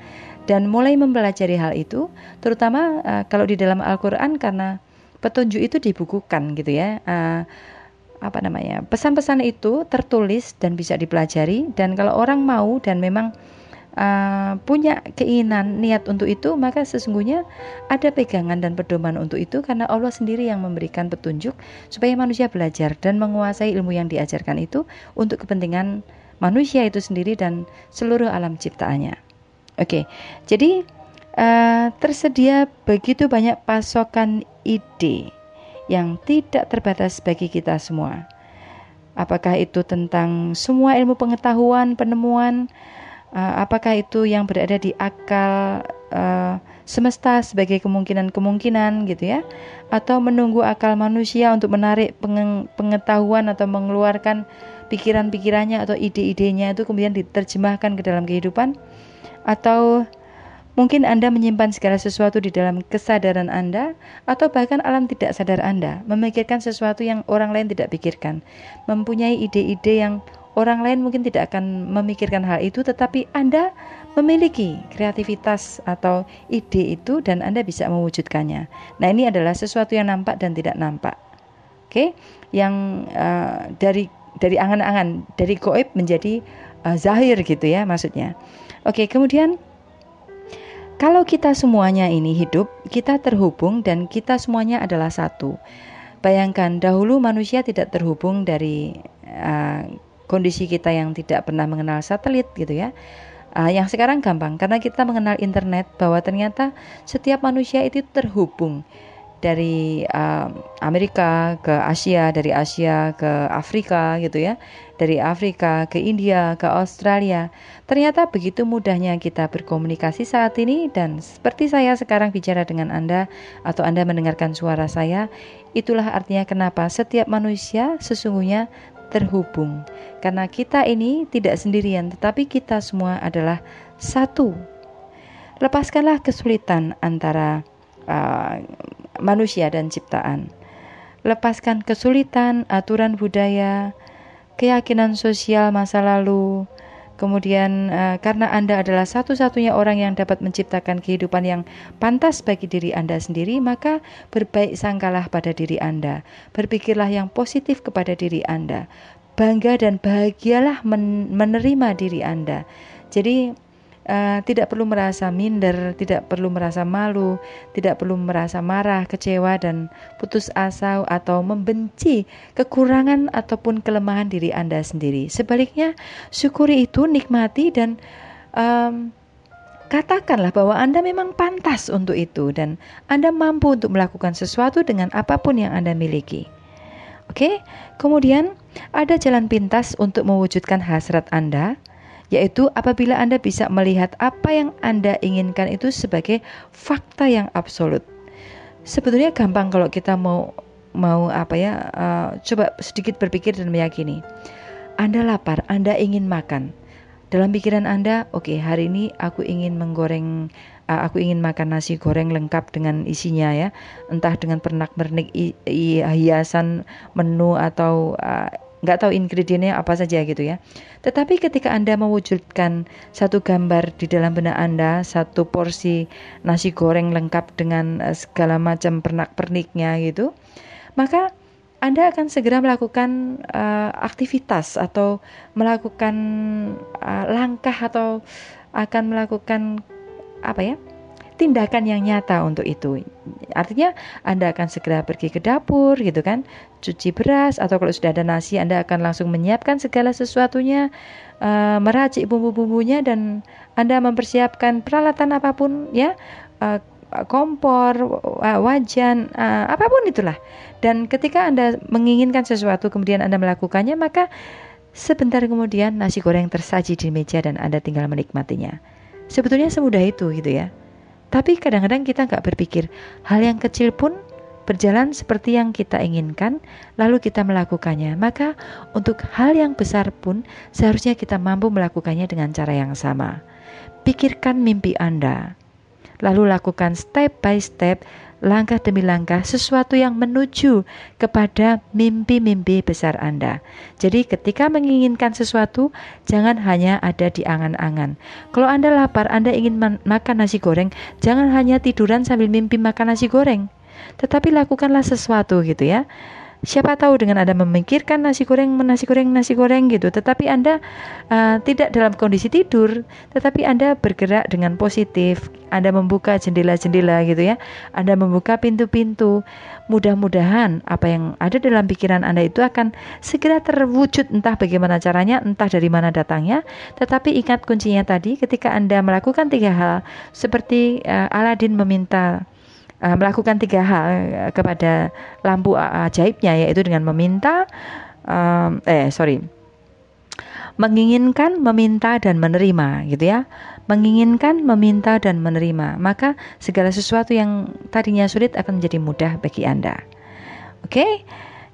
Dan mulai mempelajari hal itu terutama uh, kalau di dalam Al-Qur'an karena petunjuk itu dibukukan gitu ya. Uh, apa namanya? Pesan-pesan itu tertulis dan bisa dipelajari dan kalau orang mau dan memang uh, punya keinginan niat untuk itu maka sesungguhnya ada pegangan dan pedoman untuk itu karena Allah sendiri yang memberikan petunjuk supaya manusia belajar dan menguasai ilmu yang diajarkan itu untuk kepentingan manusia itu sendiri dan seluruh alam ciptaannya. Oke, jadi uh, tersedia begitu banyak pasokan ide yang tidak terbatas bagi kita semua. Apakah itu tentang semua ilmu pengetahuan, penemuan, uh, apakah itu yang berada di akal uh, semesta sebagai kemungkinan-kemungkinan gitu ya? Atau menunggu akal manusia untuk menarik pengetahuan atau mengeluarkan pikiran-pikirannya atau ide-idenya itu kemudian diterjemahkan ke dalam kehidupan? Atau Mungkin Anda menyimpan segala sesuatu di dalam kesadaran Anda, atau bahkan alam tidak sadar Anda, memikirkan sesuatu yang orang lain tidak pikirkan, mempunyai ide-ide yang orang lain mungkin tidak akan memikirkan hal itu, tetapi Anda memiliki kreativitas atau ide itu, dan Anda bisa mewujudkannya. Nah, ini adalah sesuatu yang nampak dan tidak nampak. Oke, yang uh, dari dari angan-angan, dari goib menjadi uh, zahir gitu ya, maksudnya. Oke, kemudian kalau kita semuanya ini hidup, kita terhubung dan kita semuanya adalah satu. Bayangkan dahulu manusia tidak terhubung dari uh, kondisi kita yang tidak pernah mengenal satelit gitu ya. Uh, yang sekarang gampang karena kita mengenal internet bahwa ternyata setiap manusia itu terhubung dari uh, Amerika ke Asia, dari Asia ke Afrika gitu ya, dari Afrika ke India, ke Australia. Ternyata begitu mudahnya kita berkomunikasi saat ini dan seperti saya sekarang bicara dengan Anda atau Anda mendengarkan suara saya, itulah artinya kenapa setiap manusia sesungguhnya terhubung. Karena kita ini tidak sendirian, tetapi kita semua adalah satu. Lepaskanlah kesulitan antara uh, manusia dan ciptaan. Lepaskan kesulitan, aturan budaya, keyakinan sosial masa lalu. Kemudian uh, karena Anda adalah satu-satunya orang yang dapat menciptakan kehidupan yang pantas bagi diri Anda sendiri, maka berbaik sangkalah pada diri Anda. Berpikirlah yang positif kepada diri Anda. Bangga dan bahagialah men menerima diri Anda. Jadi uh, tidak perlu merasa minder, tidak perlu merasa malu, tidak perlu merasa marah, kecewa, dan putus asa atau membenci kekurangan ataupun kelemahan diri Anda sendiri. Sebaliknya, syukuri itu, nikmati, dan um, katakanlah bahwa Anda memang pantas untuk itu, dan Anda mampu untuk melakukan sesuatu dengan apa pun yang Anda miliki. Oke, kemudian ada jalan pintas untuk mewujudkan hasrat Anda yaitu apabila Anda bisa melihat apa yang Anda inginkan itu sebagai fakta yang absolut. Sebetulnya gampang kalau kita mau mau apa ya, uh, coba sedikit berpikir dan meyakini. Anda lapar, Anda ingin makan. Dalam pikiran Anda, oke okay, hari ini aku ingin menggoreng, uh, aku ingin makan nasi goreng lengkap dengan isinya ya, entah dengan pernak-pernik hiasan menu atau uh, nggak tahu ingredientnya apa saja gitu ya. Tetapi ketika Anda mewujudkan satu gambar di dalam benak Anda, satu porsi nasi goreng lengkap dengan eh, segala macam pernak-perniknya gitu, maka anda akan segera melakukan uh, aktivitas atau melakukan uh, langkah atau akan melakukan apa ya tindakan yang nyata untuk itu. Artinya Anda akan segera pergi ke dapur gitu kan, cuci beras atau kalau sudah ada nasi Anda akan langsung menyiapkan segala sesuatunya, uh, meracik bumbu-bumbunya dan Anda mempersiapkan peralatan apa pun ya, uh, kompor, wajan, uh, apa pun itulah. Dan ketika Anda menginginkan sesuatu kemudian Anda melakukannya, maka sebentar kemudian nasi goreng tersaji di meja dan Anda tinggal menikmatinya. Sebetulnya semudah itu gitu ya. Tapi kadang-kadang kita nggak berpikir hal yang kecil pun berjalan seperti yang kita inginkan, lalu kita melakukannya. Maka untuk hal yang besar pun seharusnya kita mampu melakukannya dengan cara yang sama. Pikirkan mimpi Anda, lalu lakukan step by step langkah demi langkah sesuatu yang menuju kepada mimpi-mimpi besar Anda. Jadi ketika menginginkan sesuatu, jangan hanya ada di angan-angan. Kalau Anda lapar, Anda ingin makan nasi goreng, jangan hanya tiduran sambil mimpi makan nasi goreng. Tetapi lakukanlah sesuatu gitu ya. Siapa tahu dengan Anda memikirkan nasi goreng, nasi goreng, nasi goreng gitu, tetapi Anda uh, tidak dalam kondisi tidur, tetapi Anda bergerak dengan positif. Anda membuka jendela-jendela gitu ya. Anda membuka pintu-pintu. Mudah-mudahan apa yang ada dalam pikiran Anda itu akan segera terwujud entah bagaimana caranya, entah dari mana datangnya, tetapi ingat kuncinya tadi ketika Anda melakukan tiga hal seperti uh, Aladin meminta uh, melakukan tiga hal uh, kepada lampu ajaibnya yaitu dengan meminta um, eh sorry menginginkan, meminta dan menerima gitu ya. Menginginkan, meminta dan menerima, maka segala sesuatu yang tadinya sulit akan menjadi mudah bagi Anda. Oke?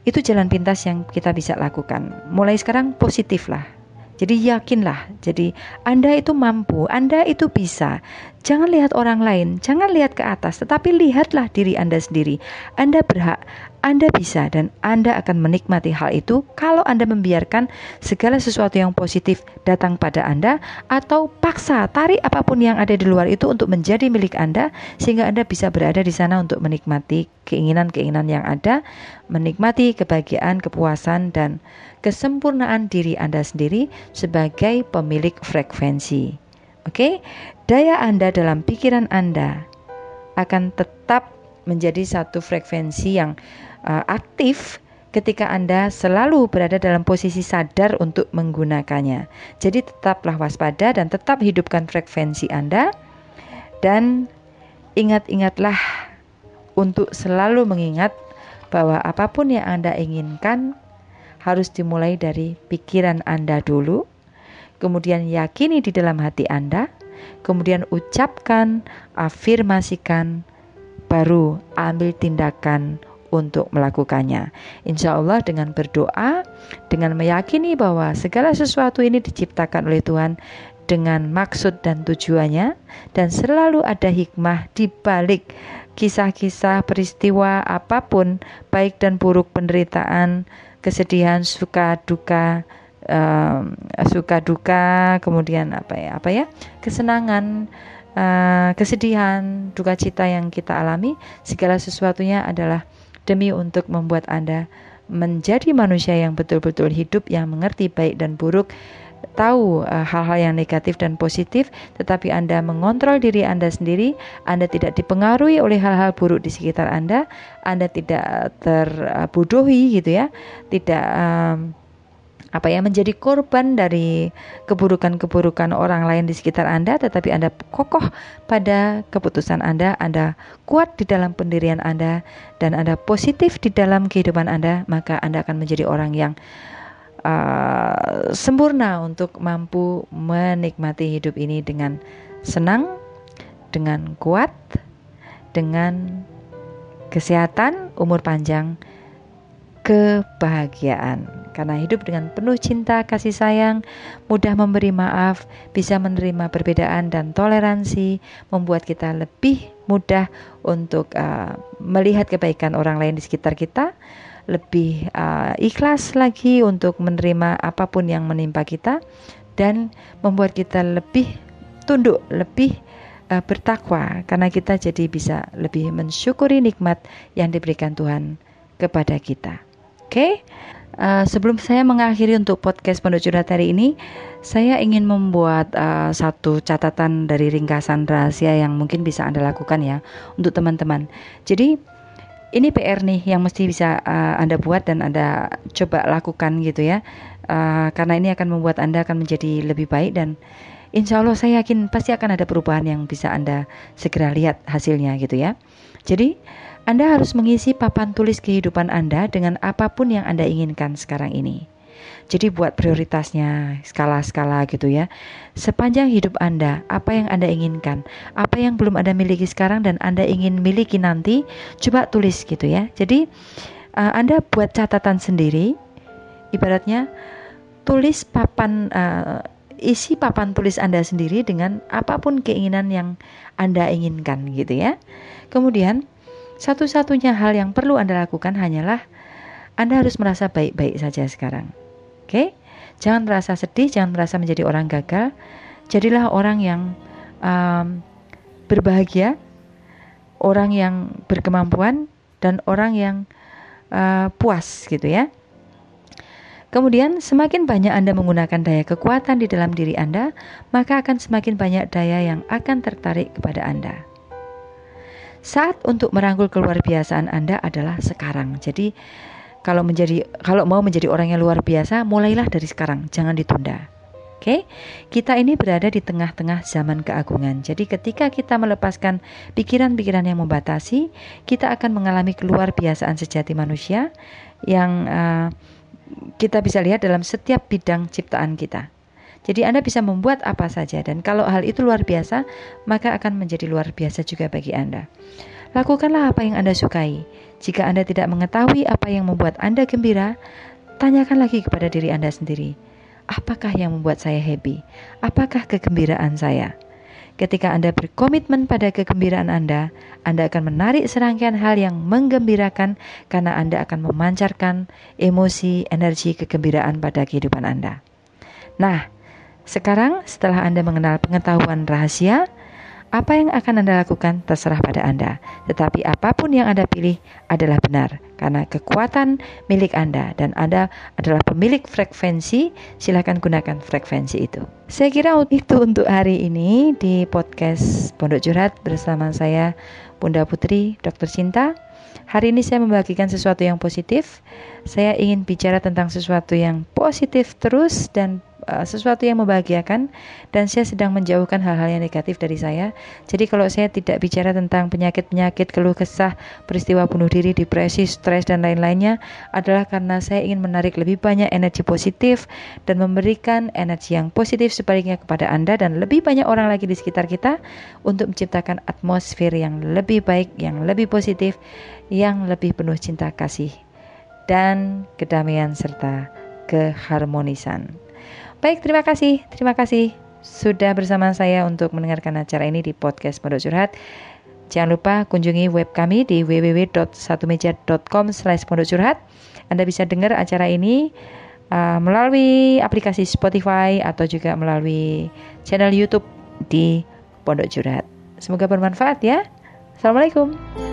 Itu jalan pintas yang kita bisa lakukan. Mulai sekarang positif lah. Jadi yakinlah. Jadi Anda itu mampu, Anda itu bisa. Jangan lihat orang lain, jangan lihat ke atas, tetapi lihatlah diri Anda sendiri. Anda berhak, Anda bisa, dan Anda akan menikmati hal itu kalau Anda membiarkan segala sesuatu yang positif datang pada Anda, atau paksa tarik apa pun yang ada di luar itu untuk menjadi milik Anda, sehingga Anda bisa berada di sana untuk menikmati keinginan-keinginan yang ada, menikmati kebahagiaan, kepuasan, dan kesempurnaan diri Anda sendiri sebagai pemilik frekuensi. Oke, daya Anda dalam pikiran Anda akan tetap menjadi satu frekuensi yang uh, aktif ketika Anda selalu berada dalam posisi sadar untuk menggunakannya. Jadi tetaplah waspada dan tetap hidupkan frekuensi Anda dan ingat-ingatlah untuk selalu mengingat bahwa apa pun yang Anda inginkan harus dimulai dari pikiran Anda dulu kemudian yakini di dalam hati Anda, kemudian ucapkan, afirmasikan, baru ambil tindakan untuk melakukannya. Insya Allah dengan berdoa, dengan meyakini bahwa segala sesuatu ini diciptakan oleh Tuhan dengan maksud dan tujuannya dan selalu ada hikmah di balik kisah-kisah peristiwa apa pun baik dan buruk penderitaan, kesedihan, suka, duka, uh, suka duka kemudian apa ya apa ya kesenangan uh, kesedihan duka cita yang kita alami segala sesuatunya adalah demi untuk membuat anda menjadi manusia yang betul-betul hidup yang mengerti baik dan buruk tahu eh, hal-hal uh, yang negatif dan positif, tetapi Anda mengontrol diri Anda sendiri, Anda tidak dipengaruhi oleh hal-hal buruk di sekitar Anda, Anda tidak terbodohi gitu ya, tidak um, apa ya menjadi korban dari keburukan-keburukan orang lain di sekitar Anda tetapi Anda kokoh pada keputusan Anda Anda kuat di dalam pendirian Anda dan Anda positif di dalam kehidupan Anda maka Anda akan menjadi orang yang uh, sempurna untuk mampu menikmati hidup ini dengan senang dengan kuat dengan kesehatan umur panjang kebahagiaan karena hidup dengan penuh cinta, kasih sayang, mudah memberi maaf, bisa menerima perbedaan dan toleransi, membuat kita lebih mudah untuk uh, melihat kebaikan orang lain di sekitar kita, lebih uh, ikhlas lagi untuk menerima apa pun yang menimpa kita, dan membuat kita lebih tunduk, lebih uh, bertakwa, karena kita jadi bisa lebih mensyukuri nikmat yang diberikan Tuhan kepada kita. Oke. Okay? Uh, sebelum saya mengakhiri untuk podcast Pondok Curhat hari ini, saya ingin membuat uh, satu catatan dari ringkasan rahasia yang mungkin bisa Anda lakukan ya untuk teman-teman. Jadi ini PR nih yang mesti bisa uh, Anda buat dan Anda coba lakukan gitu ya. Uh, karena ini akan membuat Anda akan menjadi lebih baik dan Insya Allah saya yakin pasti akan ada perubahan yang bisa Anda segera lihat hasilnya gitu ya. Jadi anda harus mengisi papan tulis kehidupan Anda dengan apa pun yang Anda inginkan sekarang ini. Jadi buat prioritasnya skala-skala gitu ya. Sepanjang hidup Anda, apa yang Anda inginkan, apa yang belum Anda miliki sekarang dan Anda ingin miliki nanti, coba tulis gitu ya. Jadi uh, Anda buat catatan sendiri, ibaratnya tulis papan uh, isi papan tulis Anda sendiri dengan apa pun keinginan yang Anda inginkan gitu ya. Kemudian satu-satunya hal yang perlu Anda lakukan hanyalah Anda harus merasa baik-baik saja sekarang. Oke? Jangan merasa sedih, jangan merasa menjadi orang gagal. Jadilah orang yang um, berbahagia, orang yang berkemampuan dan orang yang uh, puas gitu ya. Kemudian, semakin banyak Anda menggunakan daya kekuatan di dalam diri Anda, maka akan semakin banyak daya yang akan tertarik kepada Anda. Saat untuk merangkul keluar biasaan Anda adalah sekarang. Jadi kalau menjadi kalau mau menjadi orang yang luar biasa, mulailah dari sekarang, jangan ditunda. Oke, okay? kita ini berada di tengah-tengah zaman keagungan. Jadi, ketika kita melepaskan pikiran-pikiran yang membatasi, kita akan mengalami keluar biasaan sejati manusia yang uh, kita bisa lihat dalam setiap bidang ciptaan kita. Jadi Anda bisa membuat apa saja dan kalau hal itu luar biasa, maka akan menjadi luar biasa juga bagi Anda. Lakukanlah apa yang Anda sukai. Jika Anda tidak mengetahui apa yang membuat Anda gembira, tanyakan lagi kepada diri Anda sendiri. Apakah yang membuat saya happy? Apakah kegembiraan saya? Ketika Anda berkomitmen pada kegembiraan Anda, Anda akan menarik serangkaian hal yang menggembirakan karena Anda akan memancarkan emosi, energi kegembiraan pada kehidupan Anda. Nah, sekarang setelah Anda mengenal pengetahuan rahasia, apa yang akan Anda lakukan terserah pada Anda, tetapi apa pun yang Anda pilih adalah benar karena kekuatan milik Anda dan Anda adalah pemilik frekuensi. Silakan gunakan frekuensi itu. Saya kira itu untuk hari ini di podcast Pondok Curhat bersama saya Bunda Putri, Dokter Cinta. Hari ini saya membagikan sesuatu yang positif. Saya ingin bicara tentang sesuatu yang positif terus dan uh, sesuatu yang membahagiakan dan saya sedang menjauhkan hal-hal yang negatif dari saya. Jadi kalau saya tidak bicara tentang penyakit-penyakit, keluh kesah, peristiwa bunuh diri, depresi, stres dan lain-lainnya adalah karena saya ingin menarik lebih banyak energi positif dan memberikan energi yang positif sebaliknya kepada Anda dan lebih banyak orang lagi di sekitar kita untuk menciptakan atmosfer yang lebih baik, yang lebih positif, yang lebih penuh cinta kasih dan kedamaian serta keharmonisan. Baik, terima kasih. Terima kasih sudah bersama saya untuk mendengarkan acara ini di podcast Pondok Curhat. Jangan lupa kunjungi web kami di www.satumeja.com slash curhat. Anda bisa dengar acara ini uh, melalui aplikasi Spotify atau juga melalui channel YouTube di Pondok Curhat. Semoga bermanfaat ya. Assalamualaikum.